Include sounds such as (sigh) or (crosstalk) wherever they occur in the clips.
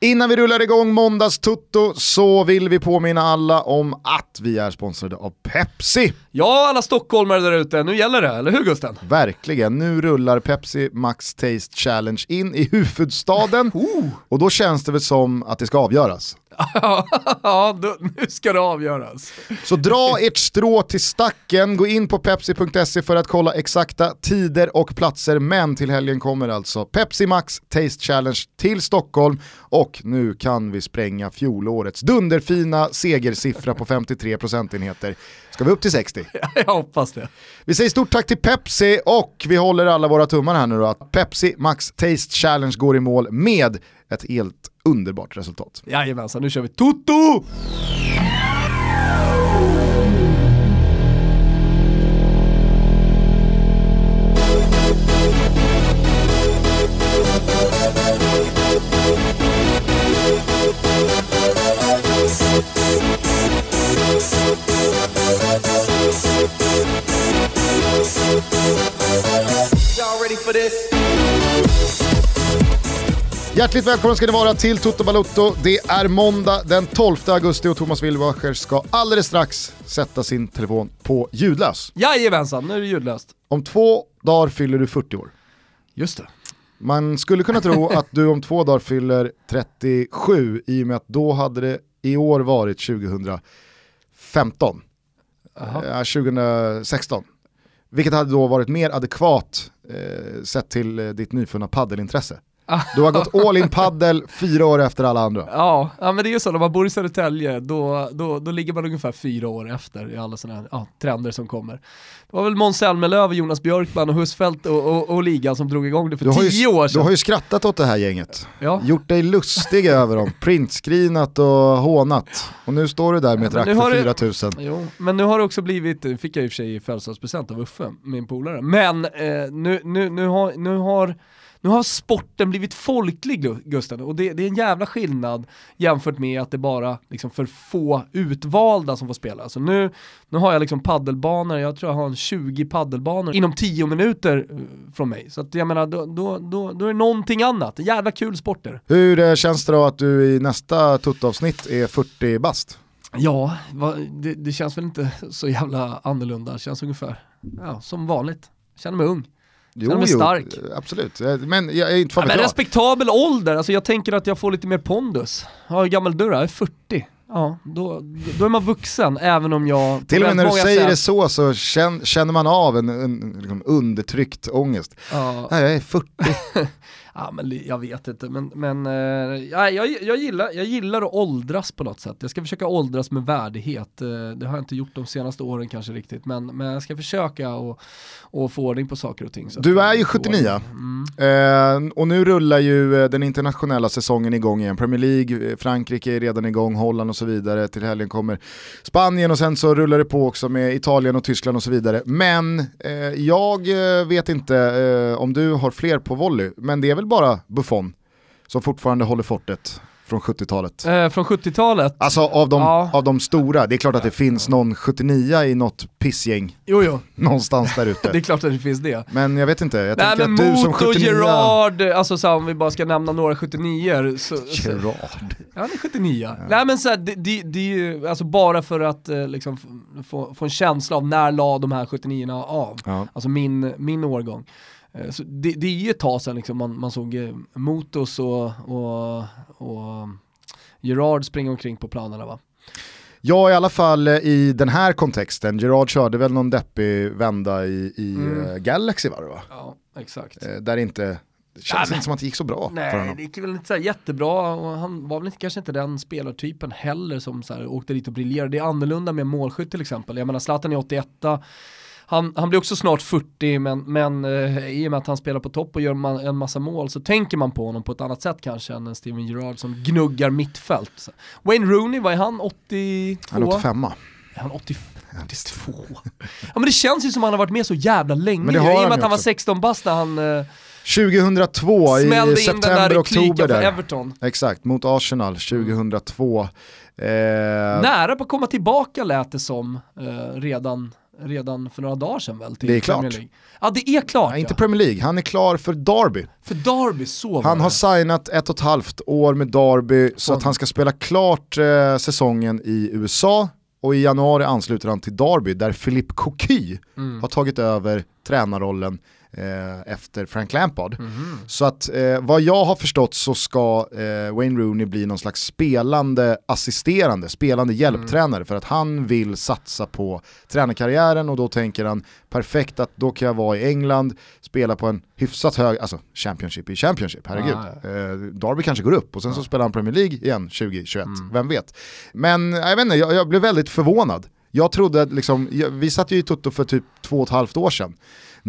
Innan vi rullar igång måndagstutto så vill vi påminna alla om att vi är sponsrade av Pepsi. Ja, alla stockholmare där ute, nu gäller det, eller hur Gusten? Verkligen, nu rullar Pepsi Max Taste Challenge in i huvudstaden och då känns det väl som att det ska avgöras. (laughs) ja, nu ska det avgöras. Så dra ert strå till stacken, gå in på pepsi.se för att kolla exakta tider och platser, men till helgen kommer alltså Pepsi Max Taste Challenge till Stockholm och nu kan vi spränga fjolårets dunderfina segersiffra på 53 procentenheter. Ska vi upp till 60? (laughs) Jag hoppas det. Vi säger stort tack till Pepsi och vi håller alla våra tummar här nu då att Pepsi Max Taste Challenge går i mål med ett helt underbart resultat. Jajamensan, nu kör vi Toto! Hjärtligt välkomna ska ni vara till Toto Balutto. Det är måndag den 12 augusti och Thomas Wilbacher ska alldeles strax sätta sin telefon på ljudlös. Jajamensan, nu är det ljudlöst. Om två dagar fyller du 40 år. Just det. Man skulle kunna tro (laughs) att du om två dagar fyller 37 i och med att då hade det i år varit 2015. Aha. Ja, 2016. Vilket hade då varit mer adekvat eh, sett till eh, ditt nyfunna paddelintresse. (laughs) Du har gått all in paddel fyra år efter alla andra. Ja, ja men det är ju så när man bor i Södertälje, då, då, då ligger man ungefär fyra år efter i alla sådana här ja, trender som kommer. Det var väl Måns Zelmerlöw, Jonas Björkman och Husfeldt och, och, och ligan som drog igång det för Du tio ju, år du sedan. har ju skrattat åt det här gänget. Ja. Gjort dig lustig (laughs) över dem, printscreenat och hånat. Och nu står du där med ett Ja, rack för det- 4000. Jo, men nu har det också blivit, fick jag i och för sig i födelsedagspresent av Uffe, min polare, men eh, nu, nu, nu, har, nu, har, nu har sporten blivit folklig Gu- Gusten och det, det är en jävla skillnad jämfört med att det bara liksom för få utvalda som får spela. Så nu, nu har jag liksom paddelbanor, jag tror jag har en 20 paddelbanor inom 10 minuter eh, från mig. Så att jag menar, då, då, då, då är det någonting annat, jävla kul sporter. Hur eh, känns det då att du i nästa tuttavsnitt är 40 bast? Ja, va, det, det känns väl inte så jävla annorlunda, det känns ungefär ja, som vanligt. Jag känner mig ung. Jo, mig stark. absolut. Eh, Men jag är inte fan Ja, men respektabel ålder, alltså jag tänker att jag får lite mer pondus. Ja, hur gammal är du då? Jag är 40. Ja, då, då är man vuxen, även om jag... Till och med när du säger sätt- det så så känn, känner man av en, en liksom undertryckt ångest. Ja, Nej, jag är 40. (laughs) ja, men jag vet inte, men, men eh, ja, jag, jag, gillar, jag gillar att åldras på något sätt. Jag ska försöka åldras med värdighet. Eh, Det har jag inte gjort de senaste åren kanske riktigt, men, men jag ska försöka och, och få ordning på saker och ting. Du är ju blir 79. ordning. Mm. Eh, och nu rullar ju den internationella säsongen igång igen. Premier League, Frankrike är redan igång, Holland och så vidare. Till helgen kommer Spanien och sen så rullar det på också med Italien och Tyskland och så vidare. Men eh, jag vet inte eh, om du har fler på volley, men det är väl bara Buffon som fortfarande håller fortet från 70-talet. Eh, från 70-talet? Alltså av de, Ja. av de stora, det är klart att det finns någon 79 i något pissgäng Jo, jo, (laughs) någonstans där (laughs) det ute. är klart att det finns det. Men jag vet inte, jag Nej tänker att du som Moto, 79 Gerard, alltså så här, om vi bara ska nämna några 79 så, så, Gerard. Ja, han är 79. Nej men så här, det, det, det är ju, alltså bara för att eh, liksom få, få en känsla av när la de här 79 av. Ja. Alltså min, min årgång. Eh, Så det, det är ju ett tag sedan liksom man, man såg eh, Motos och, och, och Gerard springa omkring på planerna va? Ja, i alla fall eh, i den här kontexten. Gerard körde väl någon deppig vända i, i Mm. Galaxy var det va? Ja, exakt. Där inte, det känns inte som att det gick så bra för Nej, honom. det gick väl inte så jättebra och han var väl inte, kanske inte den spelartypen heller som så här åkte dit och briljerade. Det är annorlunda med målskytt till exempel. Jag menar Zlatan är 88, han, han blir också snart 40 men, men eh, i och med att han spelar på topp och gör ma- en massa mål så tänker man på honom på ett annat sätt kanske än en Steven Gerrard som gnuggar mittfält. Så. Wayne Rooney, vad är han? 82? Han är 85 Är han 80, 82? (laughs) ja men det känns ju som att han har varit med så jävla länge Men det har I och med ju att han var också. 16 bast när han eh, 2002 i september, oktober där. Everton. Exakt, mot Arsenal 2002. Eh, Nära på att komma tillbaka lät det som eh, redan redan för några dagar sedan väl? Till Det är klart. Premier League. Ja det är klart Nej, inte ja. Premier League, han är klar för Derby. För Derby, så Han har signat ett och ett halvt år med Derby så att han ska spela klart eh, säsongen i USA och i januari ansluter han till Derby där Philippe Coquy Mm. har tagit över tränarrollen eh, efter Frank Lampard. Mhm. Så att eh, vad jag har förstått så ska eh, Wayne Rooney bli någon slags spelande assisterande, spelande hjälptränare för att han vill satsa på tränarkarriären och då tänker han perfekt att då kan jag vara i England, spela på en hyfsat hög, alltså Championship i Championship, herregud. Ja, Eh, Derby kanske går upp och sen så spelar han Premier League igen 2021, vem vet. Men jag vet inte, jag, jag blev väldigt förvånad. Jag trodde liksom, vi satt ju i Toto för typ två och ett halvt år sedan,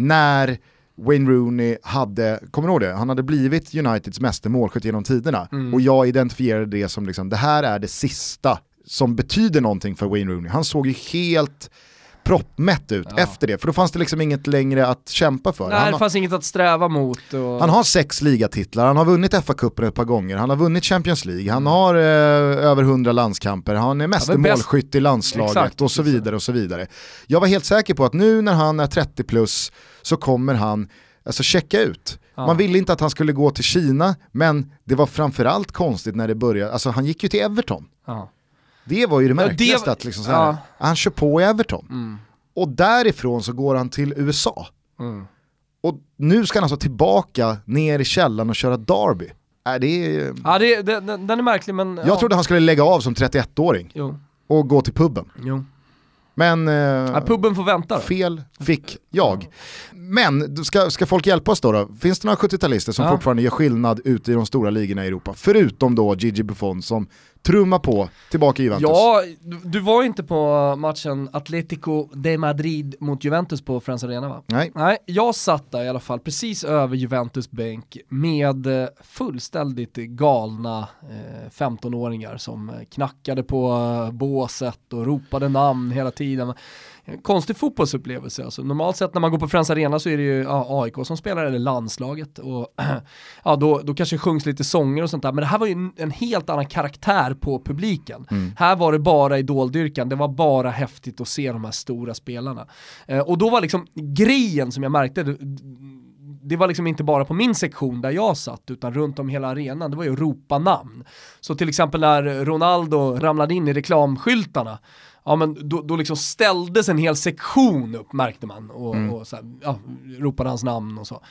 när Wayne Rooney hade, kommer du ihåg det? Han hade blivit Uniteds meste målskytt genom tiderna och jag identifierade det som liksom, det här är det sista som betyder någonting för Wayne Rooney. Han såg ju helt proppmätt ut efter det, för då fanns det liksom inget längre att kämpa för. Nej, han, det har- fanns inget att sträva mot. Och... han har sex ligatitlar, han har vunnit FA-cupen ett par gånger, han har vunnit Champions League, han Mm. har eh, över 100 landskamper, han är bäst- målskytt i landslaget Exakt, och så vidare och så vidare. Jag var helt säker på att nu när han är 30 plus så kommer han alltså checka ut. Ja. Man ville inte att han skulle gå till Kina, men det var framförallt konstigt när det började, alltså han gick ju till Everton. Ja. Det var ju det Ja, det- märkligaste att liksom så här, ja. han kör på i Everton. Mm. Och därifrån så går han till USA. Mm. Och nu ska han alltså tillbaka ner i källaren och köra Derby. Äh, det är... Ja, det, det, den är märklig men... ja. Jag trodde han skulle lägga av som 31-åring Jo, och gå till puben. jo. Men eh, Ja, puben får vänta då. fel fick jag. Men ska, ska folk hjälpa oss då? då? Finns det några 70-talister som Ja. fortfarande gör skillnad ute i de stora ligorna i Europa? Förutom då Gigi Buffon som trummar på tillbaka i Juventus. Ja, du, var inte på matchen Atletico de Madrid mot Juventus på Friends Arena va? Nej. Nej, jag satt där i alla fall precis över Juventus bänk med fullständigt galna eh, 15-åringar som knackade på båset och ropade namn hela tiden. Konstig fotbollsupplevelse alltså. Normalt sett när man går på Friends Arena så är det ju ja, AIK som spelar eller landslaget och (clears throat) ja, då, då kanske sjungs lite sånger och sånt där. Men det här var ju en, en helt annan karaktär på publiken. Här var det bara idoldyrkan, det var bara häftigt att se de här stora spelarna. Eh, och då var liksom grejen som jag märkte, det, det var liksom inte bara på min sektion där jag satt, utan runt om hela arenan, det var ju att ropa namn. Så till exempel när Ronaldo ramlade in i reklamskyltarna, ja men då, då liksom ställdes en hel sektion upp märkte man och, och så här, ja, ropade hans namn och så.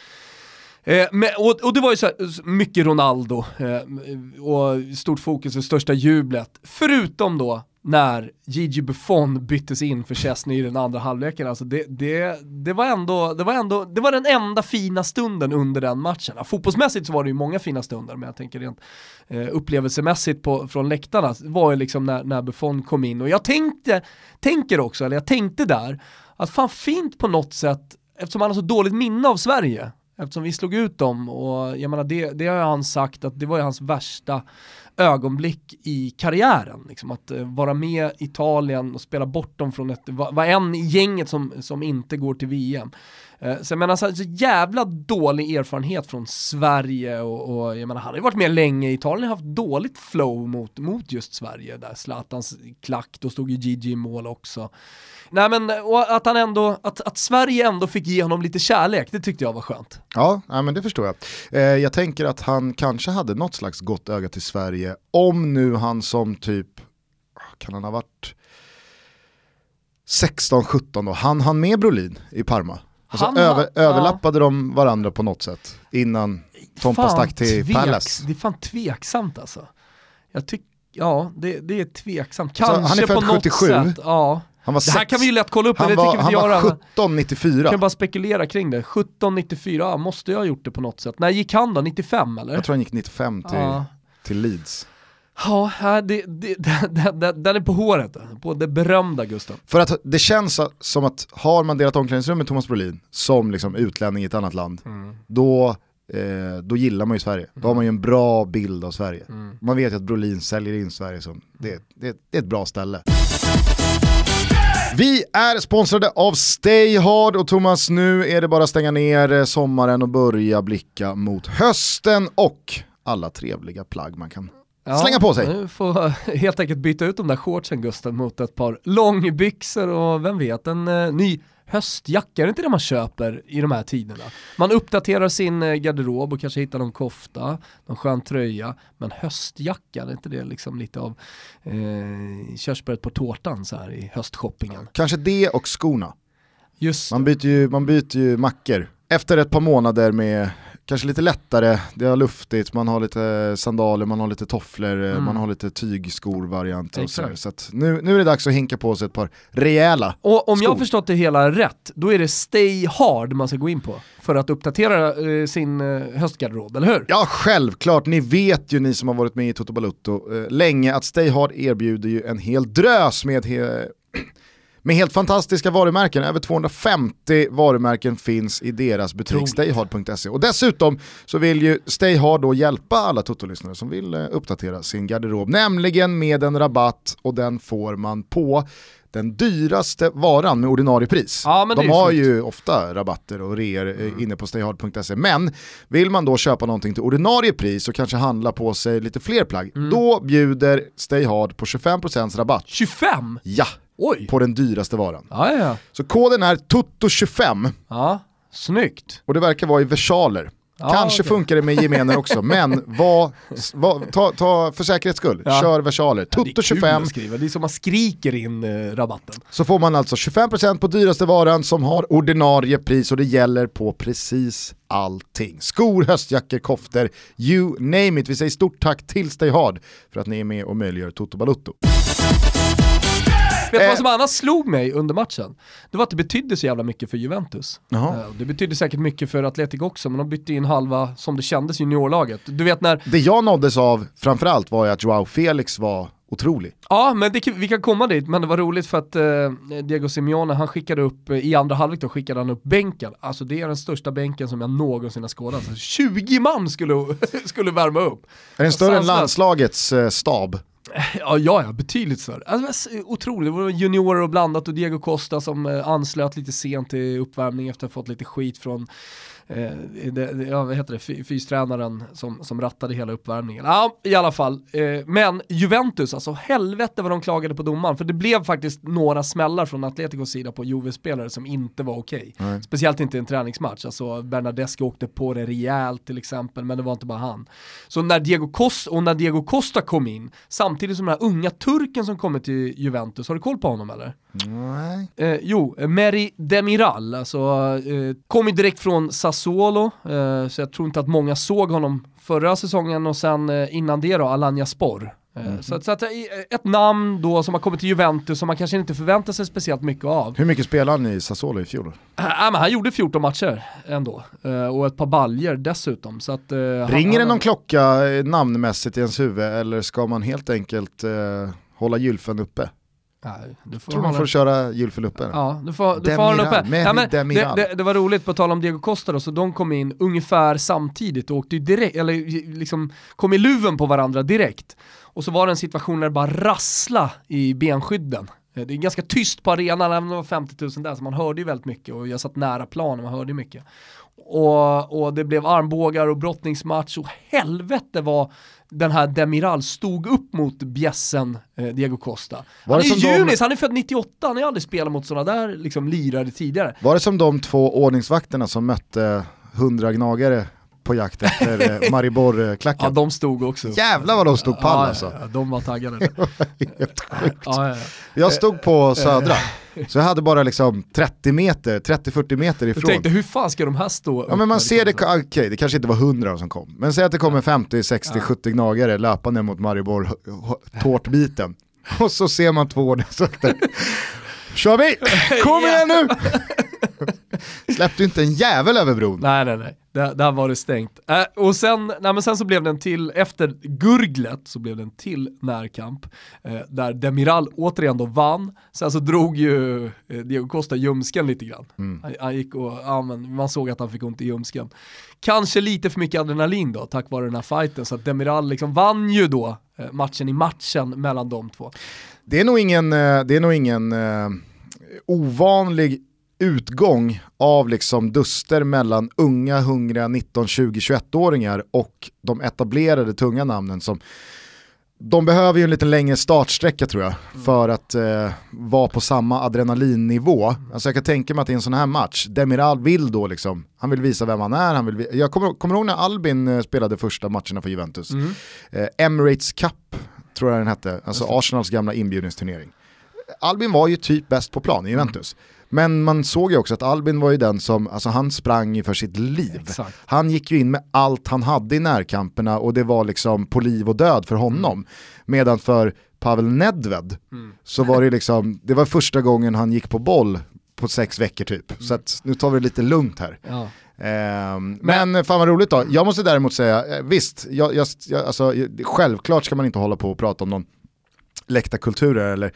Eh, men, och, och det var ju så här, mycket Ronaldo eh, och stort fokus och största jublet. Förutom då när Gigi Buffon byttes in för Chesney i den andra halvleken. Alltså det, det, det, var ändå, det, var ändå, det var den enda fina stunden under den matchen. Ja, fotbollsmässigt så var det ju många fina stunder, men jag tänker rent eh, upplevelsemässigt på, från läktarna var ju liksom när, när Buffon kom in. Och jag tänkte, tänker också, eller jag tänkte där, att fan fint på något sätt, eftersom han har så dåligt minne av Sverige, eftersom vi slog ut dem och jag menar det, det har han sagt att det var ju hans värsta ögonblick i karriären. Liksom, att eh, vara med Italien och spela bort dem från ett, va- vara en i gänget som, som inte går till VM. Eh, så jag menar så, alltså, så jävla dålig erfarenhet från Sverige och, och jag menar han har ju varit med länge, Italien har haft dåligt flow mot, mot just Sverige där, Zlatans klack, då stod ju Gigi i mål också. Nej men, och att han ändå, att, att Sverige ändå fick ge honom lite kärlek, det tyckte jag var skönt. Ja, ja men det förstår jag. Eh, jag tänker att han kanske hade något slags gott öga till Sverige om nu han som typ, ah, kan han ha varit 16-17 då, han han med Brolin i Parma. Alltså Han- över, ja. överlappade de varandra på något sätt innan Tompa stack till tveks- Palace. Det är fan tveksamt alltså. Jag tycker, ja det, det är tveksamt. Kanske han är född på något 77. sätt. Ja. Han var Det här sex- kan vi ju lätt kolla upp, men han det var, tycker vi han inte var göra. 17, 94. kan bara spekulera kring det. 1794, måste jag ha gjort det på något sätt. När gick han då? 95 eller? Jag tror han gick 95 till, Ja. till Leeds. Ja, här, det, det, (laughs) den, är på håret. På det berömda Gustav. För att det känns som att har man delat omklädningsrum med Thomas Brolin som liksom utlänning i ett annat land, då, eh, då gillar man ju Sverige. Då har man ju en bra bild av Sverige. Man vet ju att Brolin säljer in Sverige som, det, det, det är ett bra ställe. Vi är sponsrade av Stay Hard och Thomas, nu är det bara att stänga ner eh, sommaren och börja blicka mot hösten och alla trevliga plagg man kan slänga på sig. Du får (laughs) helt enkelt byta ut de där shortsen Gusten mot ett par långbyxor och vem vet, en uh, ny höstjacka, är det inte det man köper i de här tiderna? Man uppdaterar sin eh, garderob och kanske hittar någon kofta, någon skön tröja, men höstjacka, är inte det liksom lite av eh, körsbäret på tårtan så här i höstshoppingen? Kanske det och skorna. Just man byter, ju, man byter ju mackor. Efter ett par månader med kanske lite lättare, det är luftigt, man har lite sandaler, man har lite tofflor, mm. man har lite tygskor-varianter. Så, så nu, nu är det dags att hinka på sig ett par rejäla Och om skor. jag har förstått det hela rätt, då är det Stay Hard man ska gå in på för att uppdatera eh, sin eh, höstgarderob, eller hur? Ja, självklart. Ni vet ju, ni som har varit med i Toto Balutto eh, länge, att Stay Hard erbjuder ju en hel drös med he med helt fantastiska varumärken, över 250 varumärken finns i deras butik stayhard.se. Och dessutom så vill ju Stayhard då hjälpa alla Toto-lyssnare som vill eh, uppdatera sin garderob, nämligen med en rabatt och den får man på den dyraste varan med ordinarie pris. Ja, De har ju ofta rabatter och reor eh, mm. inne på stayhard.se. Men vill man då köpa någonting till ordinarie pris och kanske handla på sig lite fler plagg, mm. då bjuder Stayhard på 25% rabatt. 25? Ja! Oj. på den dyraste varan. Ja, ja. Så koden är TOTO25 Ja, snyggt. och det verkar vara i versaler. Ja, Kanske okay. funkar det med gemener också, men (laughs) vad, vad, ta, ta för säkerhets skull, ja. kör versaler. Toto25. Ja, det är som man skriker in eh, rabatten. Så får man alltså 25% på dyraste varan som har ordinarie pris och det gäller på precis allting. Skor, höstjackor, koftor, you name it. Vi säger stort tack till Stay Hard för att ni är med och möjliggör Toto Balutto. Vet du vad som annars slog mig under matchen? Det var att det betydde så jävla mycket för Juventus. Jaha. Eh, det betydde säkert mycket för Atletic också, men de bytte in halva, som det kändes, juniorlaget. Du vet när... Det jag nåddes av framförallt var ju att Joao Felix var otrolig. Ja, men det, vi kan komma dit, men det var roligt för att eh, Diego Simeone, han skickade upp, eh, i andra halvlek då skickade han upp bänken. Alltså det är den största bänken som jag någonsin har skådat. Alltså, 20 man skulle, (laughs) skulle värma upp. Är den större än landslagets eh, stab? Eh, ja, ja, ja, betydligt större. Alltså, otroligt, det var juniorer och blandat och Diego Costa som eh, anslöt lite sent i uppvärmning efter att ha fått lite skit från eh, det, ja, vad heter det, fystränaren som, som rattade hela uppvärmningen. Ja, i alla fall. Eh, men Juventus, alltså helvete vad de klagade på domaren, för det blev faktiskt några smällar från Atleticos sida på Juve-spelare som inte var okej. Okay. Speciellt inte i en träningsmatch, alltså Bernadeschi åkte på det rejält till exempel, men det var inte bara han. Så när Diego Costa, och när Diego Costa kom in, samtidigt som den här unga turken som kommer till Juventus, har du koll på honom eller? Nej. Eh, jo, Meri Demiral, alltså eh, kom ju direkt från Sassuolo, eh, så jag tror inte att många såg honom förra säsongen och sen eh, innan det då Alanya Spor. Mm. Så, så att, eh, ett namn då som har kommit till Juventus som man kanske inte förväntar sig speciellt mycket av. Hur mycket spelade han i Sassuolo i fjol? Äh, men han gjorde 14 matcher ändå, och ett par baljer dessutom. Så att, Ringer han, det någon klocka namnmässigt i ens huvud eller ska man helt enkelt eh, hålla gylfen uppe? Nej, du får tror man får köra uppe. Ja, du får, du får den uppe. Ja, men det, det, det, var roligt, på tal om Diego Costa då, så de kom in ungefär samtidigt och åkte direkt, eller liksom kom i luven på varandra direkt. Och så var det en situation där det bara rassla i benskydden. Eh, det är ganska tyst på arenan, även om det var 50 000 där, så man hörde ju väldigt mycket och jag satt nära planen, man hörde mycket. Och, och det blev armbågar och brottningsmatch och helvete vad den här Demiral stod upp mot bjässen eh, Diego Costa. Var han är junis, de... han är född 98, han har aldrig spelat mot sådana där liksom, lirare tidigare. Var det som de två ordningsvakterna som mötte hundra gnagare på jakt efter eh, (laughs) Maribor-klacken. Ja, de stod också. Jävlar vad de stod pall ja, alltså. Ja, de var taggade. (laughs) Helt sjukt. Ja, jag stod på Södra, så jag hade bara liksom 30 meter, 30-40 meter ifrån. Jag tänkte hur fan ska de här stå Ja men man ser det, okej okay, det kanske inte var 100 som kom, men säg att det kommer 50, 60, 70 gnagare löpande mot Maribor tårtbiten. (laughs) Och så ser man två ordningsvakter. Kör vi! (laughs) Kom igen nu! (laughs) Släppte inte en jävel över bron. Nej, nej, nej. Där, där var det stängt. Äh, och sen, nej, men sen så blev det en till, efter gurglet så blev det en till närkamp. Eh, där Demiral återigen då vann. Sen så drog ju eh, Diego Costa ljumsken lite grann. Mm. Han, han, gick och, ja, men man såg att han fick ont i ljumsken. Kanske lite för mycket adrenalin då, tack vare den här fighten. Så att Demiral liksom vann ju då eh, matchen i matchen mellan de två. Det är nog ingen, eh, det är nog ingen eh, ovanlig utgång av liksom duster mellan unga, hungriga 19, 20, 21-åringar och de etablerade tunga namnen som de behöver ju en lite längre startsträcka tror jag för att eh, vara på samma adrenalinnivå. Alltså jag kan tänka mig att i en sån här match, Demiral vill då liksom, han vill visa vem han är, han vill, jag kommer, kommer ihåg när Albin eh, spelade första matcherna för Juventus. Mm. Eh, Emirates Cup tror jag den hette, alltså Arsenals gamla inbjudningsturnering. Albin var ju typ bäst på plan i Juventus. Men man såg ju också att Albin var ju den som, alltså han sprang ju för sitt liv. Exakt. Han gick ju in med allt han hade i närkamperna och det var liksom på liv och död för honom. Medan för Pavel Nedved så var det liksom, det var första gången han gick på boll på sex veckor typ. Så att nu tar vi det lite lugnt här. Ja. Ehm, men fan vad roligt då. Jag måste däremot säga, eh, visst, jag, jag, jag, alltså, självklart ska man inte hålla på och prata om någon läktarkulturer eller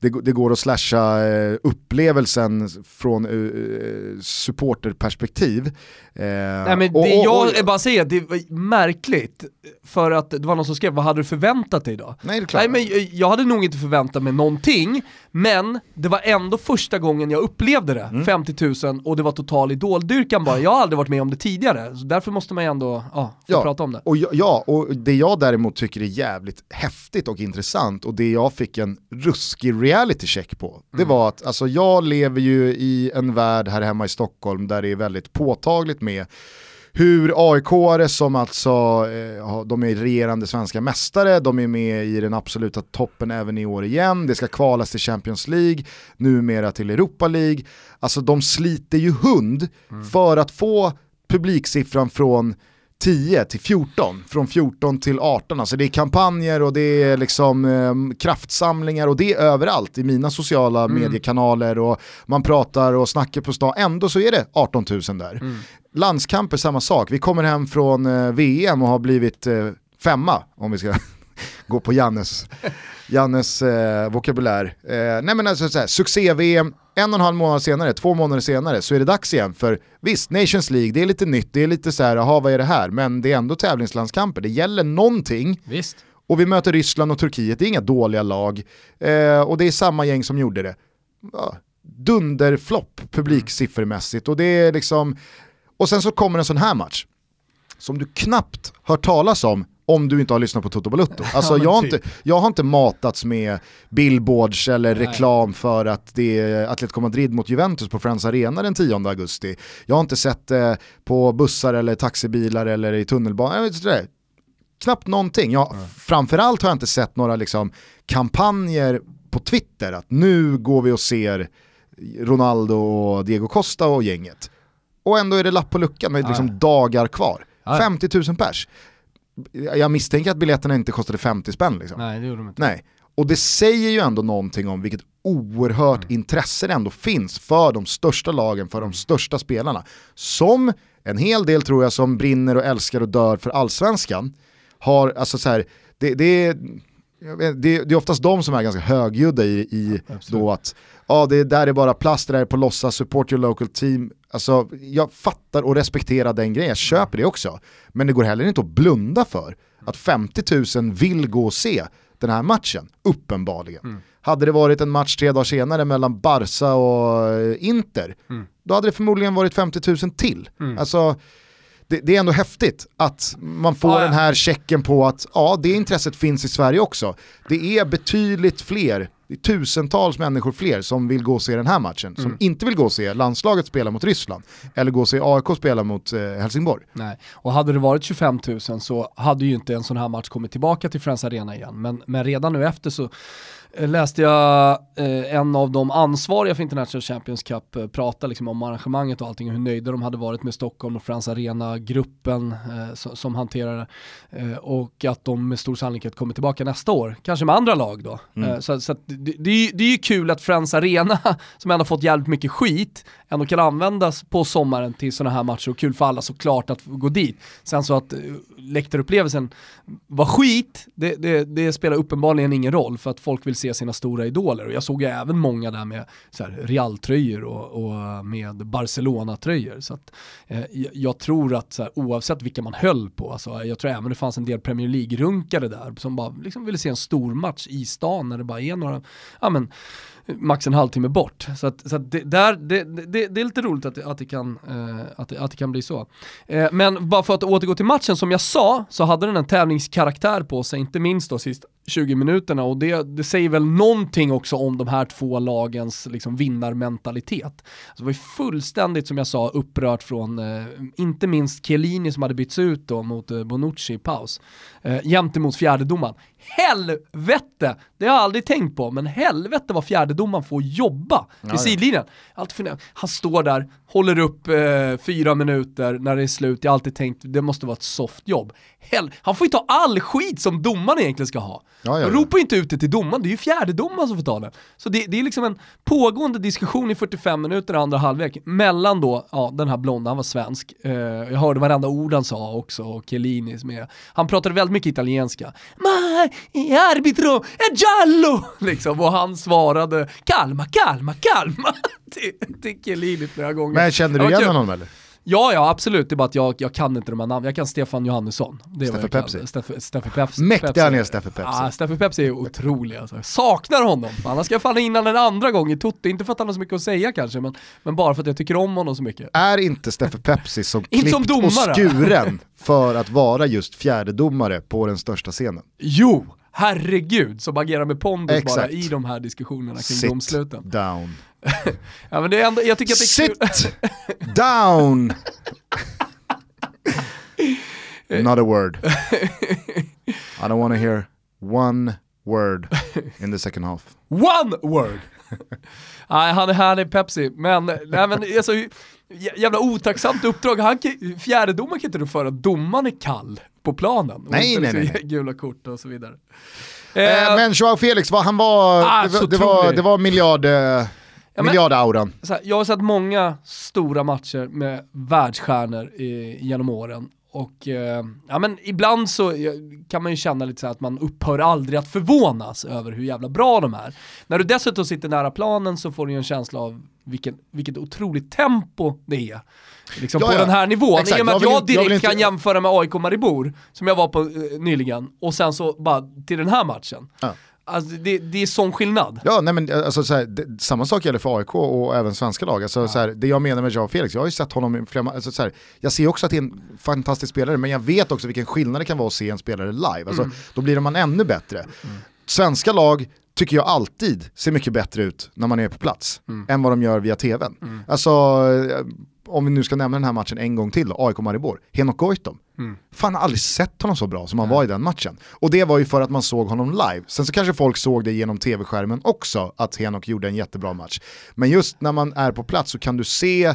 det, det går att slasha eh, upplevelsen från eh, supporterperspektiv. Eh, Nej men och- det och- jag och- är bara säger, det var märkligt, för att det var någon som skrev, vad hade du förväntat dig då? Nej det är klart. Nej men jag hade nog inte förväntat mig någonting, men det var ändå första gången jag upplevde det, Mm. 50 000 och det var total idoldyrkan bara. Jag har aldrig varit med om det tidigare, så därför måste man ju ändå ja, få Ja, prata om det. Och ja, och det jag däremot tycker är jävligt häftigt och intressant och det jag fick en ruskig reality check på, det Mm. var att alltså, jag lever ju i en värld här hemma i Stockholm där det är väldigt påtagligt med hur AIK-are som alltså, eh, de är regerande svenska mästare, de är med i den absoluta toppen även i år igen, det ska kvalas till Champions League, numera till Europa League. Alltså de sliter ju hund för att få publiksiffran från 10 till 14, från 14 till 18. Alltså det är kampanjer och det är liksom eh, kraftsamlingar och det är överallt i mina sociala mediekanaler och man pratar och snackar på stan. Ändå så är det 18 000 där. Landskamper samma sak, vi kommer hem från eh, VM och har blivit eh, femma om vi ska gå på Jannes, Jannes eh, vokabulär. Eh, nej men alltså så här, succé-VM, en och en halv månad senare, två månader senare så är det dags igen för visst, Nations League, det är lite nytt, det är lite så här, jaha vad är det här? Men det är ändå tävlingslandskamper, det gäller någonting Visst. och vi möter Ryssland och Turkiet, det är inga dåliga lag eh, och det är samma gäng som gjorde det. Ja, dunderflopp publiksiffermässigt och det är liksom, och sen så kommer en sån här match som du knappt hört talas om om du inte har lyssnat på Toto Balutto. (laughs) Alltså jag, har typ. inte, jag har inte matats med billboards eller reklam för att det är Atletico Madrid mot Juventus på Friends Arena den 10 augusti. Jag har inte sett det på bussar eller taxibilar eller i tunnelbanan. Knappt någonting. Jag, Framförallt har jag inte sett några liksom, kampanjer på Twitter att nu går vi och ser Ronaldo och Diego Costa och gänget. Och ändå är det lapp på luckan med liksom dagar kvar. Ja. 50 000 pers. Jag misstänker att biljetterna inte kostade 50 spänn liksom. Nej det gjorde de inte. Nej. Och det säger ju ändå någonting om vilket oerhört intresse det ändå finns för de största lagen, för de största spelarna. Som en hel del tror jag som brinner och älskar och dör för allsvenskan har, alltså så här, det, det, vet, det, det är oftast de som är ganska högljudda i, i då att ja, det där är bara plast, det där är på låtsas, support your local team. Alltså, jag fattar och respekterar den grejen, jag köper det också. Men det går heller inte att blunda för att 50 000 vill gå och se den här matchen, uppenbarligen. Hade det varit en match tre dagar senare mellan Barca och eh, Inter, då hade det förmodligen varit 50 000 till. Alltså, det, det är ändå häftigt att man får Ja, ja. den här checken på att ja, det intresset finns i Sverige också. Det är betydligt fler, det är tusentals människor fler som vill gå och se den här matchen, som inte vill gå och se landslaget spela mot Ryssland, eller gå och se AIK spela mot eh, Helsingborg. Nej, och hade det varit 25 000 så hade ju inte en sån här match kommit tillbaka till Friends Arena igen. Men, men redan nu efter så läste jag eh, en av de ansvariga för International Champions Cup eh, prata liksom om arrangemanget och allting och hur nöjda de hade varit med Stockholm och Friends Arena-gruppen eh, som, som hanterar det. Eh, och att de med stor sannolikhet kommer tillbaka nästa år, kanske med andra lag då. Eh, så så det, det, är det är ju kul att Friends Arena, (laughs) som ändå fått jävligt mycket skit, ändå kan användas på sommaren till sådana här matcher och kul för alla såklart att gå dit. Sen så att eh, läktarupplevelsen var skit, det, det, det spelar uppenbarligen ingen roll för att folk vill se sina stora idoler. Och jag såg ju även många där med Real-tröjor och, och med Barcelona-tröjor. Så att, eh, jag, jag tror att så här, oavsett vilka man höll på, alltså, jag tror även det fanns en del Premier League-runkare där som bara liksom ville se en stor match i stan när det bara är några, ja men max en halvtimme bort. Så, att, så att det, där, det, det, det, är lite roligt att det, att det, kan, eh, att, att det kan bli så. Eh, men bara för att återgå till matchen, som jag sa så hade den en tävlingskaraktär på sig, inte minst då sista 20 minuterna och det, det säger väl någonting också om de här två lagens liksom, vinnarmentalitet. Alltså, det var ju fullständigt, som jag sa, upprört från eh, inte minst Chiellini som hade bytts ut då mot eh, Bonucci i paus, eh, jämte mot fjärdedomaren. Helvete! Det har jag aldrig tänkt på, men helvete vad fjärdedomaren får jobba ja, sidlinjen. Alltid han står där, håller upp eh, fyra minuter när det är slut, jag har alltid tänkt det måste vara ett soft jobb. Hell han får ju ta all skit som domaren egentligen ska ha. Ja, ja, ja. Ropa inte ut det till domaren, det är ju fjärdedomaren som får ta det. Så det, det, är liksom en pågående diskussion i 45 minuter andra halvlek mellan då, ja den här blonda, han var svensk, eh, jag hörde varenda ord han sa också, och Chiellini med. Han pratade väldigt mycket italienska. Ma, arbitro, è giallo! (laughs) Liksom, och han svarade kalma, kalma, kalma (laughs) till, till Chiellini flera gånger. Men kände du igen honom eller? Ja, ja absolut, det är bara att jag, jag kan inte de här namnen. Jag kan Stefan Johannesson. Det Steffe Pepsi. Steffe, Steffe Pepsi. Mäktig han är Steffe Pepsi. Ja, Steffe Pepsi är otrolig alltså. saknar honom. Annars ska jag falla innan en andra gång i Totti. Inte för att han har så mycket att säga kanske, men, men bara för att jag tycker om honom så mycket. Är inte Steffe Pepsi (laughs) som klippt som och skuren för att vara just fjärdedomare på den största scenen? Jo! herregud, som agerar med pondus bara i de här diskussionerna kring Sit domsluten. down. Ja, men det är ändå, jag tycker att det är Sit down! Not a word. I don't want to hear one word in the second half. One word! nej, han är härlig Pepsi, men, nej, men alltså, jävla otacksamt uppdrag. Han, fjärdedomaren kan inte föra att domaren är kall på planen. Nej, nej, nej, nej. Gula kort och så vidare. Eh, men Joao Felix, han var, ah, det, det, var, det var miljard... Eh, Ja, Miljardauran. Jag har sett många stora matcher med världsstjärnor i, genom åren. Och eh, ja, men ibland så kan man ju känna lite så att man upphör aldrig att förvånas över hur jävla bra de är. När du dessutom sitter nära planen så får du ju en känsla av vilken, vilket otroligt tempo det är. Liksom ja, på ja. den här nivån. Exakt. I och med att jag, jag direkt jag inte... kan jämföra med AIK Maribor, som jag var på eh, nyligen, och sen så bara till den här matchen. Ja. Alltså, det, det är sån skillnad. Ja, nej men alltså, så här, det, samma sak gäller för AIK och även svenska lag. Alltså, ja. så här, det jag menar med Joao Felix, jag har ju sett honom i flera alltså, så här, Jag ser också att det är en fantastisk spelare, men jag vet också vilken skillnad det kan vara att se en spelare live. Alltså, mm. Då blir man ännu bättre. Mm. Svenska lag tycker jag alltid ser mycket bättre ut när man är på plats mm. än vad de gör via tvn. Mm. Alltså, om vi nu ska nämna den här matchen en gång till då, AIK Maribor, Henok Goitom. Mm. Fan, har aldrig sett honom så bra som han var i den matchen. Och det var ju för att man såg honom live. Sen så kanske folk såg det genom tv-skärmen också, att Henok gjorde en jättebra match. Men just när man är på plats så kan du se,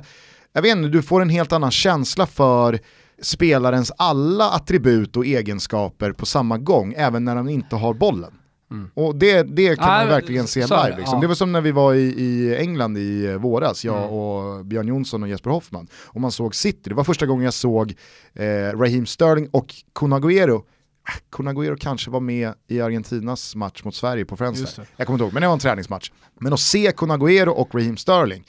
jag vet inte, du får en helt annan känsla för spelarens alla attribut och egenskaper på samma gång, även när han inte har bollen. Mm. Och det, det kan man verkligen se live. Liksom. Ja. Det var som när vi var i, i England i eh, våras, jag mm. och Björn Jonsson och Jesper Hoffman. Och man såg City, det var första gången jag såg eh, Raheem Sterling och Kun Agüero äh, Kun Agüero kanske var med i Argentinas match mot Sverige på Friends. Jag kommer inte ihåg, men det var en träningsmatch. Men att se Kun Agüero och Raheem Sterling